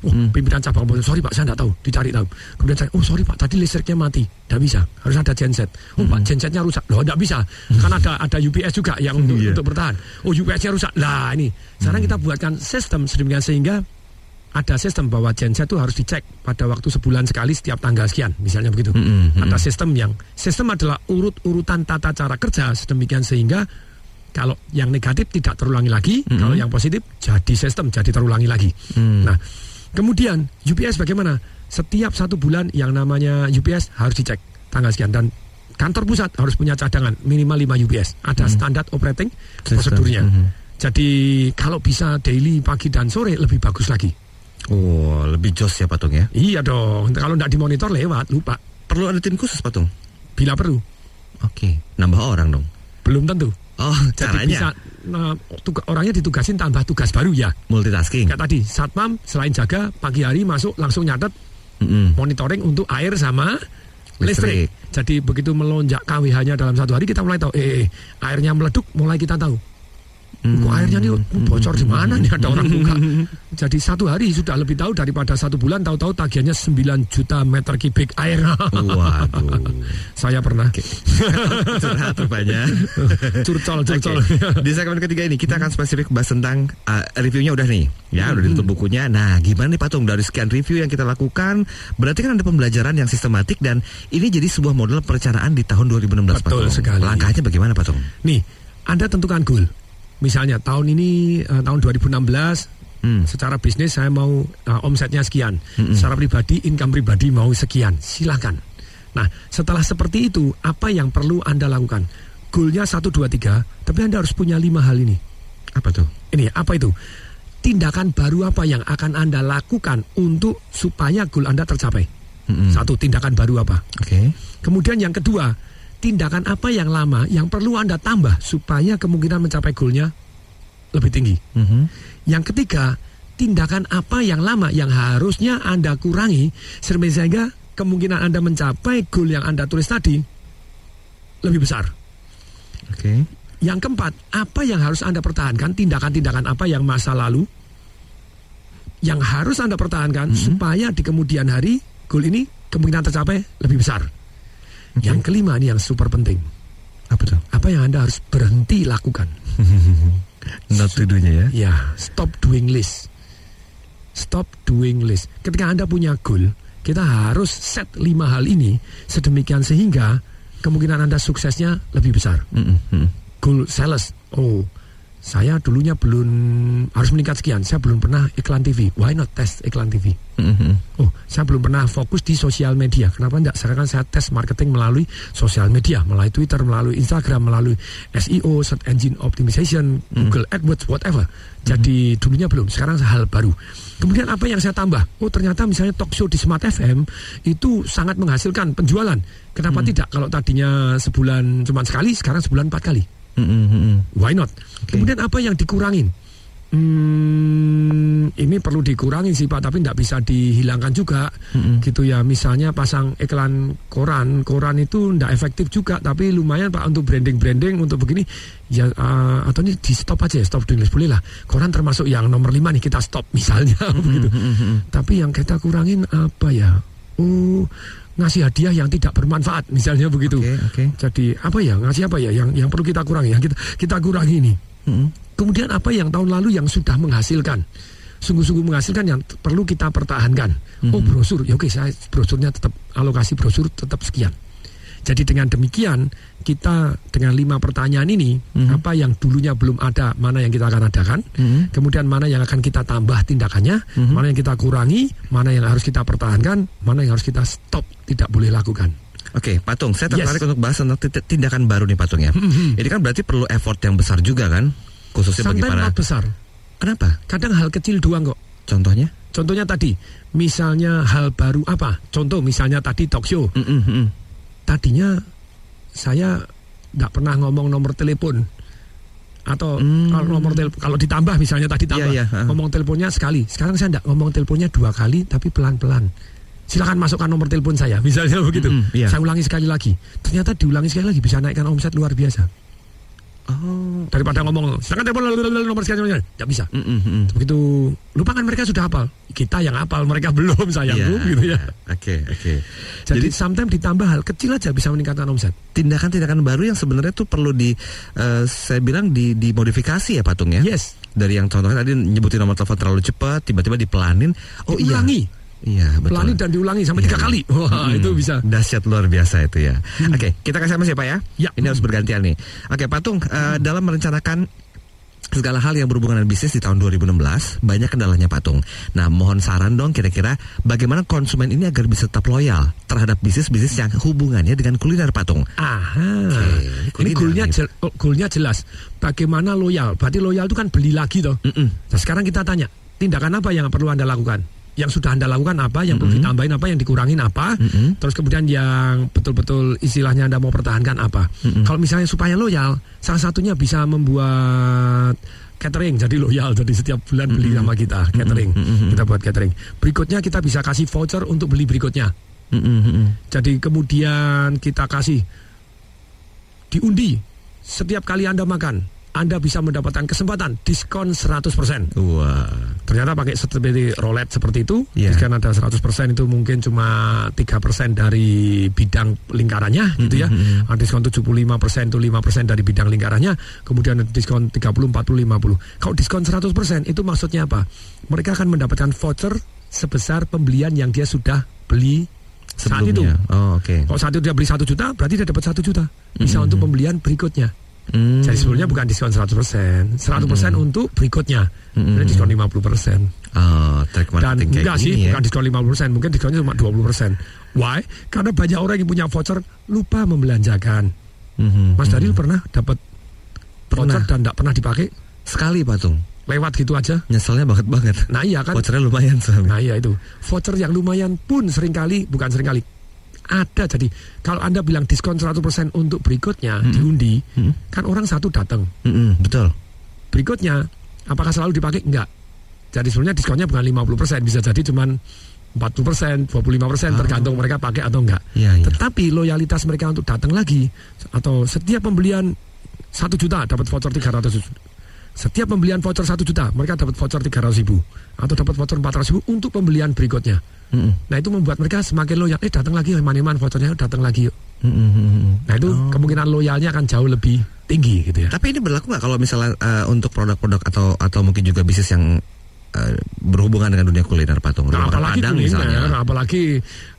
Oh, pimpinan cabang bilang, sorry pak, saya tidak tahu, dicari tahu. Kemudian saya, oh sorry pak, tadi listriknya mati, tidak bisa, harus ada genset. Oh pak, gensetnya rusak, loh tidak bisa, kan ada ada UPS juga yang untuk, untuk bertahan. Oh UPS-nya rusak, lah ini. Sekarang kita buatkan sistem sedemikian sehingga ada sistem bahwa genset itu harus dicek pada waktu sebulan sekali setiap tanggal sekian, misalnya begitu. Ada sistem yang sistem adalah urut-urutan tata cara kerja sedemikian sehingga kalau yang negatif tidak terulangi lagi, kalau yang positif jadi sistem jadi terulangi lagi. Nah, kemudian UPS bagaimana? setiap satu bulan yang namanya UPS harus dicek tanggal sekian dan kantor pusat harus punya cadangan minimal 5 UPS. Ada standar operating prosedurnya. Mhm. Jadi kalau bisa daily pagi dan sore lebih bagus lagi. Oh, lebih jos ya patung ya. Iya dong. Kalau tidak dimonitor lewat lupa. Perlu ada tim khusus patung. Bila perlu. Oke, nambah orang dong. Belum tentu. Oh, Jadi bisa caranya nah, tuga- orangnya ditugasin tambah tugas baru ya. multitasking. Kayak tadi, satpam selain jaga pagi hari masuk langsung nyatet Mm-mm. monitoring untuk air sama Listrik. listrik. Jadi begitu melonjak KWH-nya dalam satu hari kita mulai tahu, eh, eh, airnya meleduk, mulai kita tahu. Kok airnya nih bocor di mana nih ada orang buka. [laughs] Jadi satu hari sudah lebih tahu daripada satu bulan tahu-tahu tagihannya 9 juta meter kubik air. Waduh. [laughs] Saya pernah. [laughs] Curhat rupanya. curcol, curcol. Oke. Di segmen ketiga ini kita akan spesifik bahas tentang uh, reviewnya udah nih, ya udah ditutup bukunya. Nah, gimana nih patung dari sekian review yang kita lakukan? Berarti kan ada pembelajaran yang sistematik dan ini jadi sebuah model perencanaan di tahun 2016 Betul patung. sekali. Langkahnya bagaimana patung? Nih, Anda tentukan goal. Misalnya tahun ini eh, tahun 2016 Hmm. secara bisnis saya mau eh, omsetnya sekian. Secara pribadi income pribadi mau sekian. Silakan. Nah, setelah seperti itu, apa yang perlu Anda lakukan? Goalnya 1 2 3, tapi Anda harus punya lima hal ini. Apa tuh? Ini apa itu? Tindakan baru apa yang akan Anda lakukan untuk supaya goal Anda tercapai? Mm-mm. Satu, tindakan baru apa? Oke. Kemudian yang kedua, tindakan apa yang lama yang perlu Anda tambah supaya kemungkinan mencapai goalnya lebih tinggi. Mhm. Yang ketiga, tindakan apa yang lama yang harusnya Anda kurangi sehingga kemungkinan Anda mencapai goal yang Anda tulis tadi lebih besar. Oke. Yang keempat, apa yang harus Anda pertahankan, tindakan-tindakan apa yang masa lalu yang harus Anda pertahankan supaya di kemudian hari goal ini kemungkinan tercapai lebih besar. Yang kelima ini yang super penting. Apa tuh? Apa yang Anda harus berhenti lakukan? [laughs] Not to do-nya ya. Ya, stop doing list. Stop doing list. Ketika Anda punya goal, kita harus set lima hal ini sedemikian sehingga kemungkinan Anda suksesnya lebih besar. Mm. Goal sales. Oh, saya dulunya belum harus meningkat sekian. Saya belum pernah iklan TV. Why not test iklan TV? Mhm. Oh, saya belum pernah fokus di sosial media. Kenapa enggak? Sekarang saya tes marketing melalui sosial media, melalui Twitter, melalui Instagram, melalui SEO, search engine optimization, Google AdWords, whatever. Jadi dulunya belum, sekarang hal baru. Kemudian apa yang saya tambah? Oh, ternyata misalnya talk show di Smart FM itu sangat menghasilkan penjualan. Kenapa tidak? Kalau tadinya sebulan cuma sekali, sekarang sebulan empat kali. Mm-mm. Why not? Kemudian apa yang dikurangin? Hmm, ini perlu dikurangi sih Pak, tapi tidak bisa dihilangkan juga, gitu ya. Misalnya pasang iklan koran, koran itu tidak efektif juga, tapi lumayan Pak untuk branding-branding untuk begini. Ya, eh, atau ini di stop aja, ya, stop this boleh lah. Koran termasuk yang nomor lima nih kita stop misalnya, [laughs] begitu. Tapi yang kita kurangin apa ya? Oh, ngasih hadiah yang tidak bermanfaat, misalnya begitu. Oke, oke. Jadi apa ya ngasih apa ya yang yang perlu kita kurangi, yang kita kita kurangi ini. Mm-mm. Kemudian apa yang tahun lalu yang sudah menghasilkan? Sungguh-sungguh menghasilkan yang perlu kita pertahankan. Oh brosur, ya oke saya brosurnya tetap alokasi brosur tetap sekian. Jadi dengan demikian kita dengan lima pertanyaan ini apa yang dulunya belum ada mana yang kita akan adakan, kemudian mana yang akan kita tambah tindakannya, mana yang kita kurangi, mana yang harus kita pertahankan, mana yang harus kita stop tidak boleh lakukan. Oke, Patung, saya tertarik Yes. untuk bahas tentang ti- tindakan baru nih Patung ya. Ini kan berarti perlu effort yang besar juga kan, khususnya bagi Sampai para. not besar. Kenapa? Kadang hal kecil doang kok. Contohnya? Contohnya tadi, misalnya hal baru apa? Contoh misalnya tadi talk show. Mm-mm, mm-mm. Tadinya saya tidak pernah ngomong nomor telepon atau kalau nomor telepon kalau ditambah misalnya tadi tambah Hmm. Iya, iya, ha. ngomong teleponnya sekali. Sekarang saya tidak ngomong teleponnya dua kali tapi pelan-pelan. Silakan masukkan nomor telepon saya, [laughs] misalnya begitu. Mm-mm, iya. Saya ulangi sekali lagi. Ternyata diulangi sekali lagi bisa naikkan omset luar biasa. Oh. Daripada ngomong, silakan telepon lalu- lalu nomor sekian, tidak bisa. Mm-mm, mm-mm. Begitu lupakan mereka sudah hafal. Kita yang hafal, mereka belum sayangku Iya, gitu ya. Oke, oke. Jadi, Jadi sometimes ditambah hal kecil aja bisa meningkatkan omset. tindakan-tindakan baru yang sebenarnya tuh perlu di eh, saya bilang di dimodifikasi ya Patung ya. Yes. Dari yang contohnya tadi nyebutin nomor telepon terlalu cepat, tiba-tiba dipelanin. Oh Diulangi. iya. Iya, betul. Pelani dan diulangi sampai Iya, tiga kali. [laughs] Wah, Mm, itu bisa. Dahsyat luar biasa itu ya. Oke, kita kasih sama siapa ya? Ya. Ini harus bergantian nih. Oke, Patung, eh, dalam merencanakan segala hal yang berhubungan dengan bisnis di tahun 2016 banyak kendalanya patung. Nah, mohon saran dong kira-kira bagaimana konsumen ini agar bisa tetap loyal terhadap bisnis-bisnis yang hubungannya dengan kuliner patung. Aha. ini kuliner goalnya jel- oh, goalnya jelas. Bagaimana loyal? Berarti loyal itu kan beli lagi toh. Nah, sekarang kita tanya, tindakan apa yang perlu anda lakukan? Yang sudah anda lakukan apa? Yang perlu ditambahin apa? Yang dikurangin apa? Terus kemudian yang betul-betul istilahnya anda mau pertahankan apa? Kalau misalnya supaya loyal, salah satunya bisa membuat catering. Jadi loyal jadi setiap bulan beli sama kita catering. Kita buat catering. Berikutnya kita bisa kasih voucher untuk beli berikutnya. Jadi kemudian kita kasih diundi setiap kali Anda makan anda bisa mendapatkan kesempatan diskon 100%. Wah. Ternyata pakai seperti roulette seperti itu, Iya. diskon ada 100% itu mungkin cuma 3% dari bidang lingkarannya gitu ya. Ada diskon 75% itu 5% dari bidang lingkarannya, kemudian ada diskon 30, 40, 50. Kalau diskon 100% itu maksudnya apa? Mereka akan mendapatkan voucher sebesar pembelian yang dia sudah beli saat itu. Sebelumnya. Oh, oke. Kalau saat itu dia beli satu juta, berarti dia dapat satu juta. Bisa Mhm. untuk pembelian berikutnya. Hmm. Jadi sebelumnya bukan diskon 100%, 100% untuk berikutnya. Mhm. Jadi diskon 50%. Oh, trik Dan kayak enggak sih, ya. bukan diskon 50%, mungkin diskonnya cuma 20%. Why? Karena banyak orang yang punya voucher lupa membelanjakan. Mhm, Mas mhm. Daril pernah dapat voucher dan tidak pernah dipakai? Sekali patung. Lewat gitu aja. Nyeselnya banget banget. Nah iya kan. Vouchernya lumayan soalnya. Nah iya itu. Voucher yang lumayan pun sering kali, bukan sering kali, ada jadi kalau anda bilang diskon 100% untuk berikutnya diundi kan orang satu datang Mm-mm, betul. berikutnya apakah selalu dipakai enggak jadi sebenarnya diskonnya bukan 50% bisa jadi cuman 40%, 25% tergantung mereka pakai atau enggak. Iya, iya. Tetapi loyalitas mereka untuk datang lagi atau setiap pembelian 1 juta dapat voucher 300 ribu. Setiap pembelian voucher 1 juta, mereka dapat voucher 300 ribu atau dapat voucher 400 ribu untuk pembelian berikutnya. Mm-mm. Nah itu membuat mereka semakin loyal. Eh datang lagi, man-man vouchernya datang lagi yuk. Mm-mm. Nah itu kemungkinan loyalnya akan jauh lebih tinggi gitu ya. Tapi ini berlaku nggak kalau misalnya eh, untuk produk-produk atau atau mungkin juga bisnis yang eh, berhubungan dengan dunia kuliner patung, Nah, apalagi Padang kuliner, misalnya. apalagi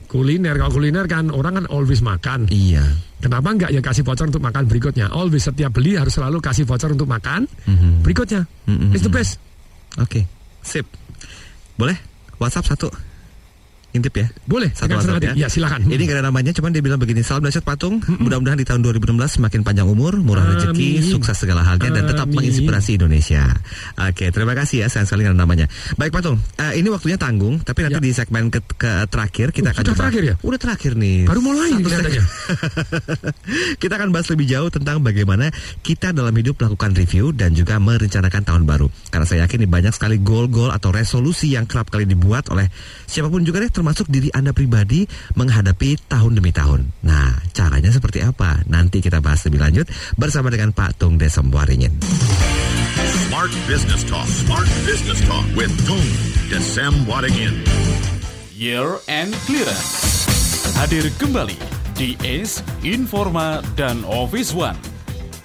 kuliner. Kalau kuliner kan orang kan always makan. Iya. Kenapa enggak ya kasih voucher untuk makan berikutnya? Always setiap beli harus selalu kasih voucher untuk makan Mhm. berikutnya. Mhm. It's the best. Oke, sip. Boleh? WhatsApp satu. Intip ya. Boleh, Satu WhatsApp hati. Ya, silakan. Ini gak ada namanya, cuman dia bilang begini. Salam dahsyat patung. Mudah-mudahan di tahun 2016 semakin panjang umur, murah rezeki, Amin. sukses segala halnya, dan tetap menginspirasi Indonesia. Oke, terima kasih ya. Sayang sekali gak ada namanya. Baik patung, eh, ini waktunya tanggung, tapi nanti di segmen ke, ke terakhir kita Uh, akan sudah coba. terakhir ya? Udah terakhir nih. Baru mulai Satu [laughs] kita akan bahas lebih jauh tentang bagaimana kita dalam hidup melakukan review dan juga merencanakan tahun baru. Karena saya yakin nih banyak sekali goal-goal atau resolusi yang kerap kali dibuat oleh siapa pun juga deh termasuk diri Anda pribadi menghadapi tahun demi tahun. Nah, caranya seperti apa? Nanti kita bahas lebih lanjut bersama dengan Pak Tung Desem Waringin. Smart Business Talk. Smart Business Talk with Tung Desem Wadingin. Year End Clearance. Hadir kembali di ACE, Informa, dan Office One.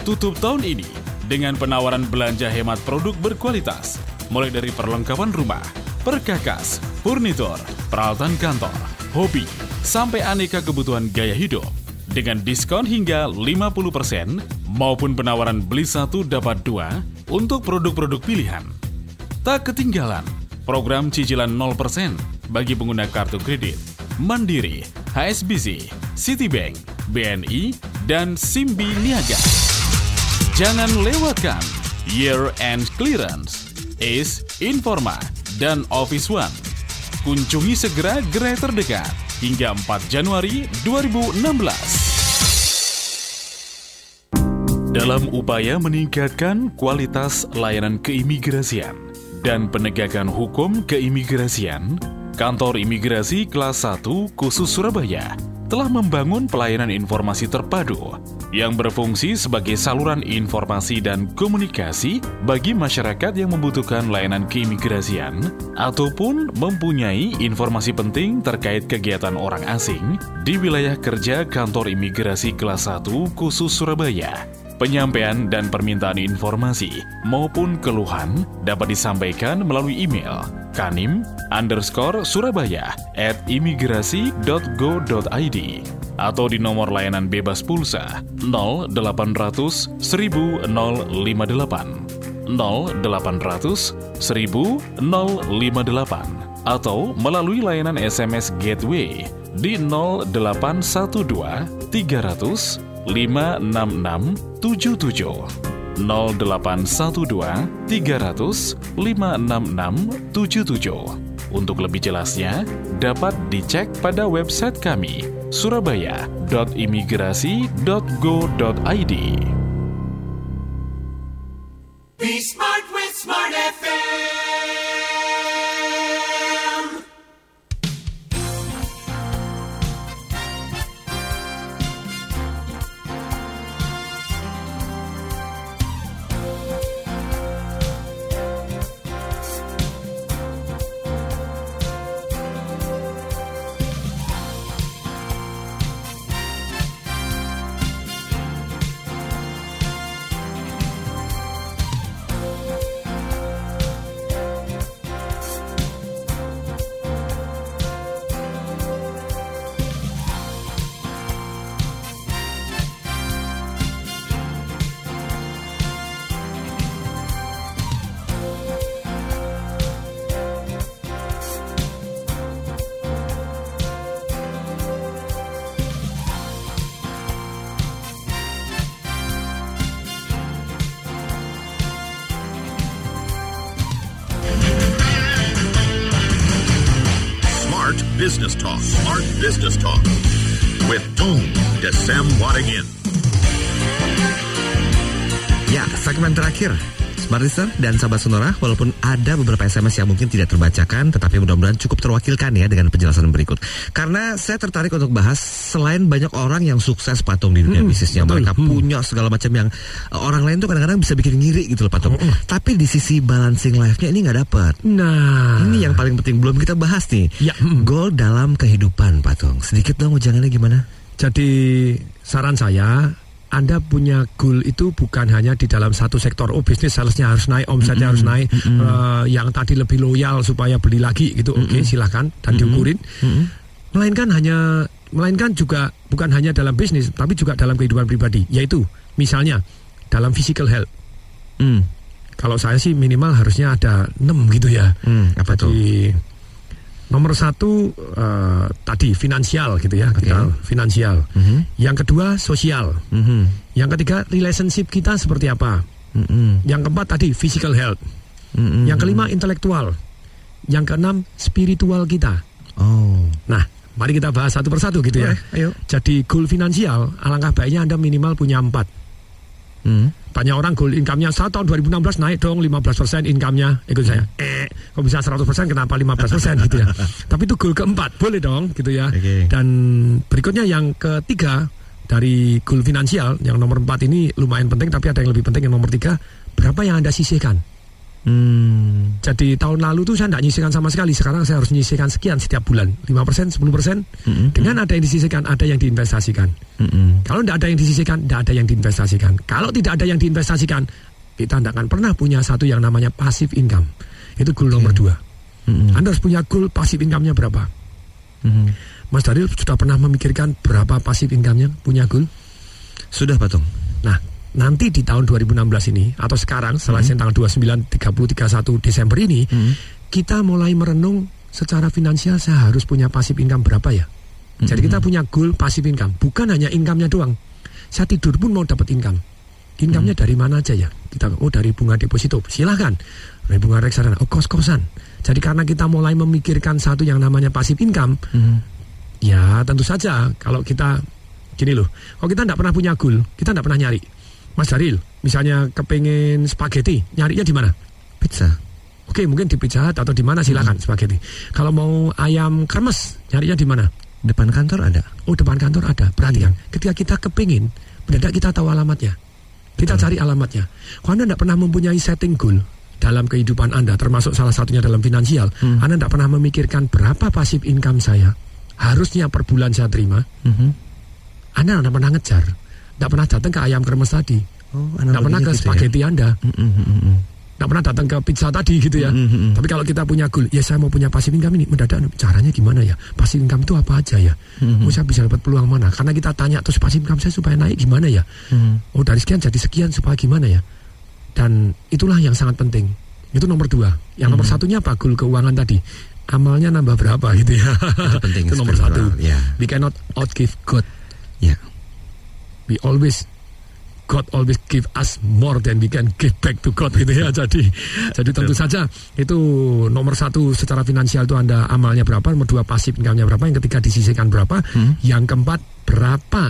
Tutup tahun ini dengan penawaran belanja hemat produk berkualitas, mulai dari perlengkapan rumah, perkakas, furnitur, peralatan kantor, hobi, sampai aneka kebutuhan gaya hidup. Dengan diskon hingga 50% maupun penawaran beli satu dapat dua untuk produk-produk pilihan. Tak ketinggalan, program cicilan 0% bagi pengguna kartu kredit, Mandiri, HSBC, Citibank, BNI, dan Simbi Niaga. Jangan lewatkan Year End Clearance, ACE, Informa, dan Office One. Kunjungi segera gerai terdekat hingga 4 Januari 2016. Dalam upaya meningkatkan kualitas layanan keimigrasian dan penegakan hukum keimigrasian, Kantor Imigrasi Kelas 1 khusus Surabaya telah membangun pelayanan informasi terpadu yang berfungsi sebagai saluran informasi dan komunikasi bagi masyarakat yang membutuhkan layanan keimigrasian ataupun mempunyai informasi penting terkait kegiatan orang asing di wilayah kerja Kantor Imigrasi Kelas 1 khusus Surabaya. Penyampaian dan permintaan informasi maupun keluhan dapat disampaikan melalui email kanim underscore surabaya at imigrasi.go.id atau di nomor layanan bebas pulsa 0800 1058 0800 0800 1000 058 atau melalui layanan SMS Gateway di 0812 300 566 77 0812 300 566 77 untuk lebih jelasnya, dapat dicek pada website kami surabaya.imigrasi.go.id. Be Smart Business Talk with Tung Desem Wadingin. Ya, segmen terakhir. Smart Listener dan sahabat Sonora, walaupun ada beberapa SMS yang mungkin tidak terbacakan, tetapi mudah-mudahan cukup terwakilkan ya dengan penjelasan berikut. Karena saya tertarik untuk bahas selain banyak orang yang sukses patung di dunia Hmm, bisnisnya, betul. mereka Hmm. punya segala macam yang uh, orang lain tuh kadang-kadang bisa bikin ngiri gitu loh patung. Tapi di sisi balancing life-nya ini nggak dapat. Nah, Ini yang paling penting belum kita bahas nih. Ya, hmm. Goal dalam kehidupan patung. Sedikit dong jangannya gimana? Jadi saran saya anda punya goal itu bukan hanya di dalam satu sektor. Oh bisnis salesnya harus naik, omsetnya harus naik. Eh, yang tadi lebih loyal supaya beli lagi gitu. Oke silahkan dan diukurin. Melainkan hanya, melainkan juga bukan hanya dalam bisnis, tapi juga dalam kehidupan pribadi. Yaitu misalnya dalam physical health. Hmm. Kalau saya sih minimal harusnya ada 6 gitu ya. Hmm, apa tuh? Nomor satu eh, tadi finansial gitu ya, kita finansial. Mhm. Yang kedua sosial. Mhm. Yang ketiga relationship kita seperti apa. Mhm. Yang keempat tadi physical health. Mhm. Yang kelima intelektual. Yang keenam spiritual kita. Oh. Nah, mari kita bahas satu persatu gitu ya. Ayo. Jadi goal finansial, alangkah baiknya Anda minimal punya empat. Hmm. Banyak orang goal income-nya saya tahun 2016 naik dong 15% income-nya. Ikut saya. Eh, kok bisa 100% kenapa 15% gitu ya. [laughs] Tapi itu goal keempat, boleh dong gitu ya. Oke. Dan berikutnya yang ketiga dari goal finansial yang nomor empat ini lumayan penting tapi ada yang lebih penting yang nomor tiga berapa yang Anda sisihkan? Hmm. Jadi tahun lalu tuh saya tidak nyisihkan sama sekali. Sekarang saya harus menyisihkan sekian setiap bulan. 5%, 10%. Dengan ada yang disisihkan, ada yang diinvestasikan. Mm-mm. Kalau tidak ada yang disisihkan, tidak ada yang diinvestasikan. Kalau tidak ada yang diinvestasikan, kita tidak akan pernah punya satu yang namanya passive income. Itu goal nomor dua. Anda harus punya goal passive income-nya berapa? Mhm. Mas Daril sudah pernah memikirkan berapa passive income-nya punya goal? Sudah patung. Nah, nanti di tahun 2016 ini atau sekarang setelah tanggal 29, 30, 31 Desember ini, kita mulai merenung secara finansial saya harus punya passive income berapa ya? Jadi kita punya goal passive income, bukan hanya income-nya doang. Saya tidur pun mau dapat income. Income-nya dari mana aja ya? Kita oh dari bunga deposito, silahkan. Dari bunga reksadana, oh kos-kosan. Jadi karena kita mulai memikirkan satu yang namanya passive income, ya tentu saja kalau kita gini loh, kalau kita tidak pernah punya goal, kita tidak pernah nyari. Mas Daril, misalnya kepengen spaghetti, nyarinya di mana? Pizza. Oke, mungkin di Pizza Hut atau di mana silakan spaghetti. Kalau mau ayam kremes, nyarinya di mana? Depan kantor ada. Oh, depan kantor ada. Perhatikan, ketika kita kepingin, mendadak kita tahu alamatnya. Kita cari alamatnya. Kalau Anda tidak pernah mempunyai setting goal dalam kehidupan Anda, termasuk salah satunya dalam finansial, Anda tidak pernah memikirkan berapa pasif income saya, harusnya per bulan saya terima, Anda tidak pernah ngejar, tidak pernah datang ke ayam kremes tadi, Oh, tidak pernah ke gitu ya. spaghetti Anda, Mm-mm-mm-mm. tidak pernah datang ke pizza tadi gitu ya. Tapi kalau kita punya goal, ya saya mau punya pasif income ini, mendadak caranya gimana ya? Pasif income itu apa aja ya? Oh saya bisa dapat peluang mana? Karena kita tanya terus pasif income saya supaya naik gimana ya? Oh dari sekian jadi sekian supaya gimana ya? Dan itulah yang sangat penting. Itu nomor dua. Yang nomor satunya apa? Goal keuangan tadi. Amalnya nambah berapa gitu ya. Itu penting. [laughs] itu nomor satu. Ya. We cannot outgive God. Ya. We always God always give us more than we can give back to God gitu ya. Jadi jadi tentu saja itu nomor satu secara finansial itu anda amalnya berapa, nomor dua pasif income-nya berapa, yang ketiga disisihkan berapa, yang keempat berapa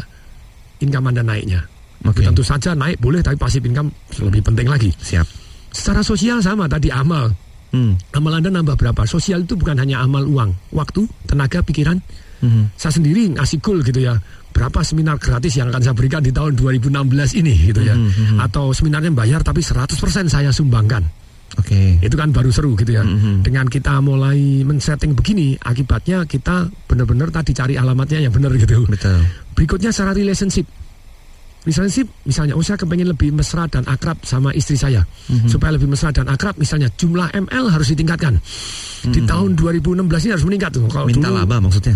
income anda naiknya. Oke. Tentu saja naik boleh tapi pasif income lebih penting lagi. Siap. Secara sosial sama tadi amal. Hmm. Amal anda nambah berapa? Sosial itu bukan hanya amal uang, waktu, tenaga, pikiran. Hmm. Saya sendiri ngasih goal gitu ya. Berapa seminar gratis yang akan saya berikan di tahun 2016 ini gitu ya. Hmm, hmm, hmm. Atau seminarnya bayar tapi 100% saya sumbangkan. Oke. Itu kan baru seru gitu ya. Hmm, hmm. Dengan kita mulai men-setting begini, akibatnya kita benar-benar tadi cari alamatnya yang benar gitu. Betul. Berikutnya secara relationship. Relationship, misalnya, oh saya kepengen lebih mesra dan akrab sama istri saya. Mhm. Supaya lebih mesra dan akrab, misalnya jumlah ML harus ditingkatkan. Di Mhm. tahun 2016 ini harus meningkat tuh. Kalau Minta dulu laba maksudnya.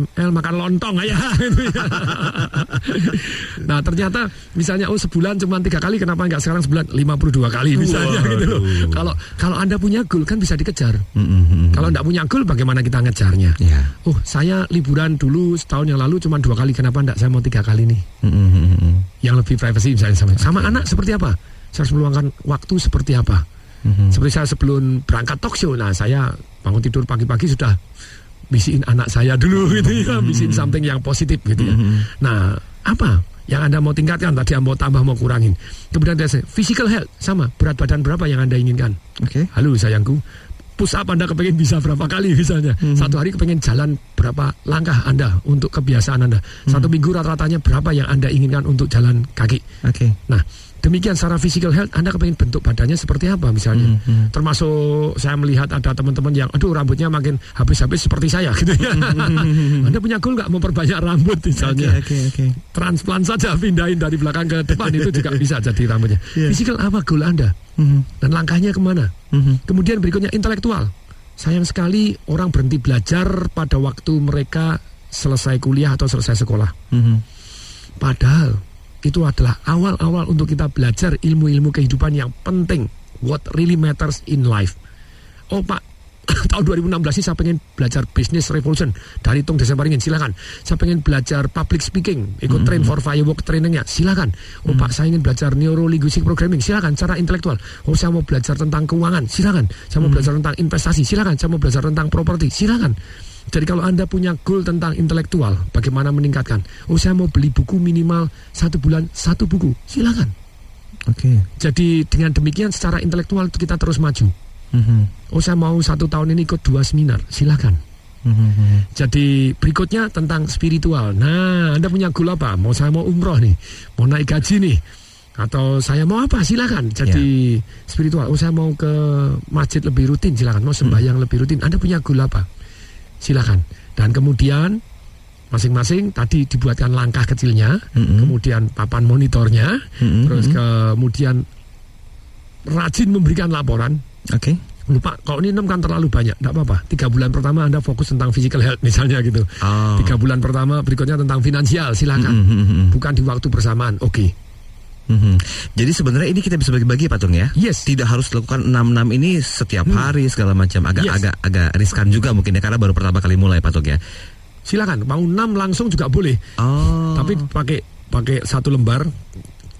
ML makan lontong aja. [laughs] nah ternyata misalnya oh sebulan cuma tiga kali kenapa nggak sekarang sebulan 52 kali misalnya gitu loh. Kalau kalau anda punya goal kan bisa dikejar. Hmm, hmm. Kalau nggak punya goal bagaimana kita ngejarnya? Ya. Oh saya liburan dulu setahun yang lalu cuma dua kali kenapa nggak saya mau tiga kali nih? Hmm, hmm. Yang lebih privacy misalnya sama sama anak seperti apa? Saya harus meluangkan waktu seperti apa? Hmm. Seperti saya sebelum berangkat talk show, nah saya bangun tidur pagi-pagi sudah bisiin anak saya dulu [laughs] gitu ya, bisiin something yang positif gitu ya. Nah, apa yang Anda mau tingkatkan tadi Anda mau tambah mau kurangin. Kemudian ada physical health sama berat badan berapa yang Anda inginkan. Oke. Halo sayangku, push up Anda kepengen bisa berapa kali misalnya. Satu hari kepengen jalan berapa langkah Anda untuk kebiasaan Anda. Satu minggu rata-ratanya berapa yang Anda inginkan untuk jalan kaki. Oke. Nah, demikian secara physical health Anda kepengen bentuk badannya seperti apa misalnya. Hmm, hmm. Termasuk saya melihat ada teman-teman yang aduh rambutnya makin habis-habis seperti saya [laughs] gitu ya. Anda punya goal nggak memperbanyak rambut misalnya. Oke, oke, oke. Transplant saja pindahin dari belakang ke depan itu juga [laughs] bisa jadi rambutnya. Iya. Physical apa goal Anda? Hmm, Dan langkahnya ke mana? hmm. Kemudian berikutnya intelektual. Sayang sekali orang berhenti belajar pada waktu mereka selesai kuliah atau selesai sekolah. Hmm. Padahal itu adalah awal-awal untuk kita belajar ilmu-ilmu kehidupan yang penting. What really matters in life. Oh Pak, [coughs] tahun 2016 ini saya pengen belajar business revolution dari Tung Desa Paringin, silakan. Saya pengen belajar public speaking, ikut train for firework trainingnya, silakan. Oh Pak, saya ingin belajar neuro linguistic programming, silakan. Cara intelektual. Oh saya mau belajar tentang keuangan, silakan. Saya mau belajar tentang investasi, silakan. Saya mau belajar tentang properti, silakan. Jadi kalau Anda punya goal tentang intelektual, bagaimana meningkatkan? Oh saya mau beli buku minimal satu bulan satu buku, silakan. Oke. Jadi dengan demikian secara intelektual kita terus maju. Hmm, Oh saya mau satu tahun ini ikut dua seminar, silakan. hmm, hmm. Jadi berikutnya tentang spiritual. Nah, Anda punya goal apa? Mau saya mau umroh nih, mau naik gaji nih, atau saya mau apa? Silakan. Jadi spiritual. Oh saya mau ke masjid lebih rutin, silakan. Mau sembahyang lebih rutin. Anda punya goal apa? Silakan. Dan kemudian masing-masing tadi dibuatkan langkah kecilnya, Mm-mm. kemudian papan monitornya, Mm-mm, terus kemudian rajin memberikan laporan. Oke. Lupa, kalau ini 6 kan terlalu banyak, tidak apa-apa. Tiga bulan pertama Anda fokus tentang physical health misalnya gitu. Oh. Tiga bulan pertama berikutnya tentang finansial, silakan. Mm, mm, mm, mm. Bukan di waktu bersamaan, oke. Mhm. Jadi sebenarnya ini kita bisa bagi-bagi Pak Tung ya. Yes. Tidak harus lakukan 6-6 ini setiap Hmm. hari segala macam. Agak Yes. agak agak riskan juga mungkin ya karena baru pertama kali mulai Pak Tung ya. Silakan, mau 6 langsung juga boleh. Oh. Tapi pakai pakai satu lembar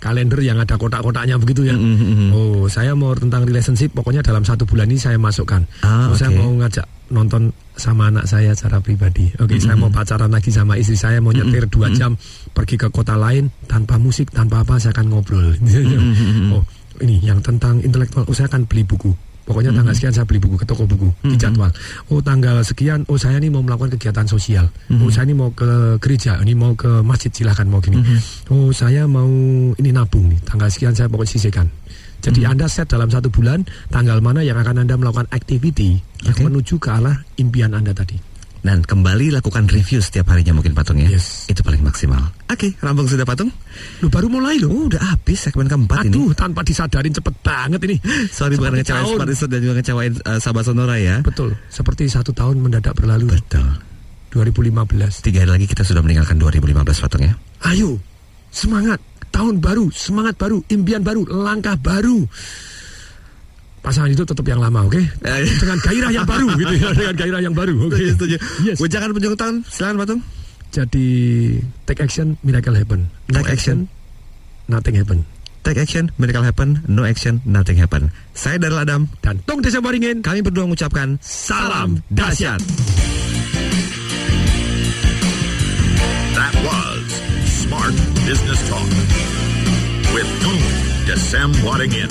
kalender yang ada kotak-kotaknya begitu ya. Mm, mm, mm. Oh, saya mau tentang relationship, pokoknya dalam satu bulan ini saya masukkan. Ah, oh, saya oke. mau ngajak nonton sama anak saya secara pribadi. Oke, saya mau pacaran lagi sama istri saya, mau nyetir dua jam pergi ke kota lain tanpa musik, tanpa apa, saya akan ngobrol. [laughs] oh, ini yang tentang intelektual, oh saya akan beli buku. Pokoknya tanggal sekian saya beli buku ke toko buku di jadwal. Oh tanggal sekian, oh saya ini mau melakukan kegiatan sosial. Oh saya ini mau ke gereja, ini mau ke masjid silahkan mau gini. Oh saya mau ini nabung nih. Tanggal sekian saya pokoknya sisihkan. Jadi Anda set dalam satu bulan tanggal mana yang akan Anda melakukan activity yang Oke. menuju ke arah impian Anda tadi. Dan kembali lakukan review setiap harinya mungkin Pak Tung ya. Yes. Itu paling maksimal. Oke, rampung sudah Pak Tung? Lu baru mulai loh. Oh, udah habis segmen keempat ini. Aduh, tanpa disadarin cepet banget ini. Sorry bukan ngecewain Listener dan juga ngecewain uh, sahabat Sonora ya. Betul, seperti satu tahun mendadak berlalu. Betul. 2015. Tiga hari lagi kita sudah meninggalkan 2015 Pak Tung ya. Ayo, semangat. tahun baru, semangat baru, impian baru, langkah baru. Pasangan itu tetap yang lama, oke? Dengan gairah yang baru, [laughs] gitu ya, dengan gairah yang baru, oke? Setuju. Yes. Wejangan penjung tangan, silakan Pak Tung. Jadi take action, miracle happen. No Take action. nothing happen. Take action, miracle happen. No action, nothing happen. Saya Daryl Adam. Dan Tung Desa Waringin. Kami berdua mengucapkan salam dahsyat. That was Smart Business Talk with Tung Desem Waddingin.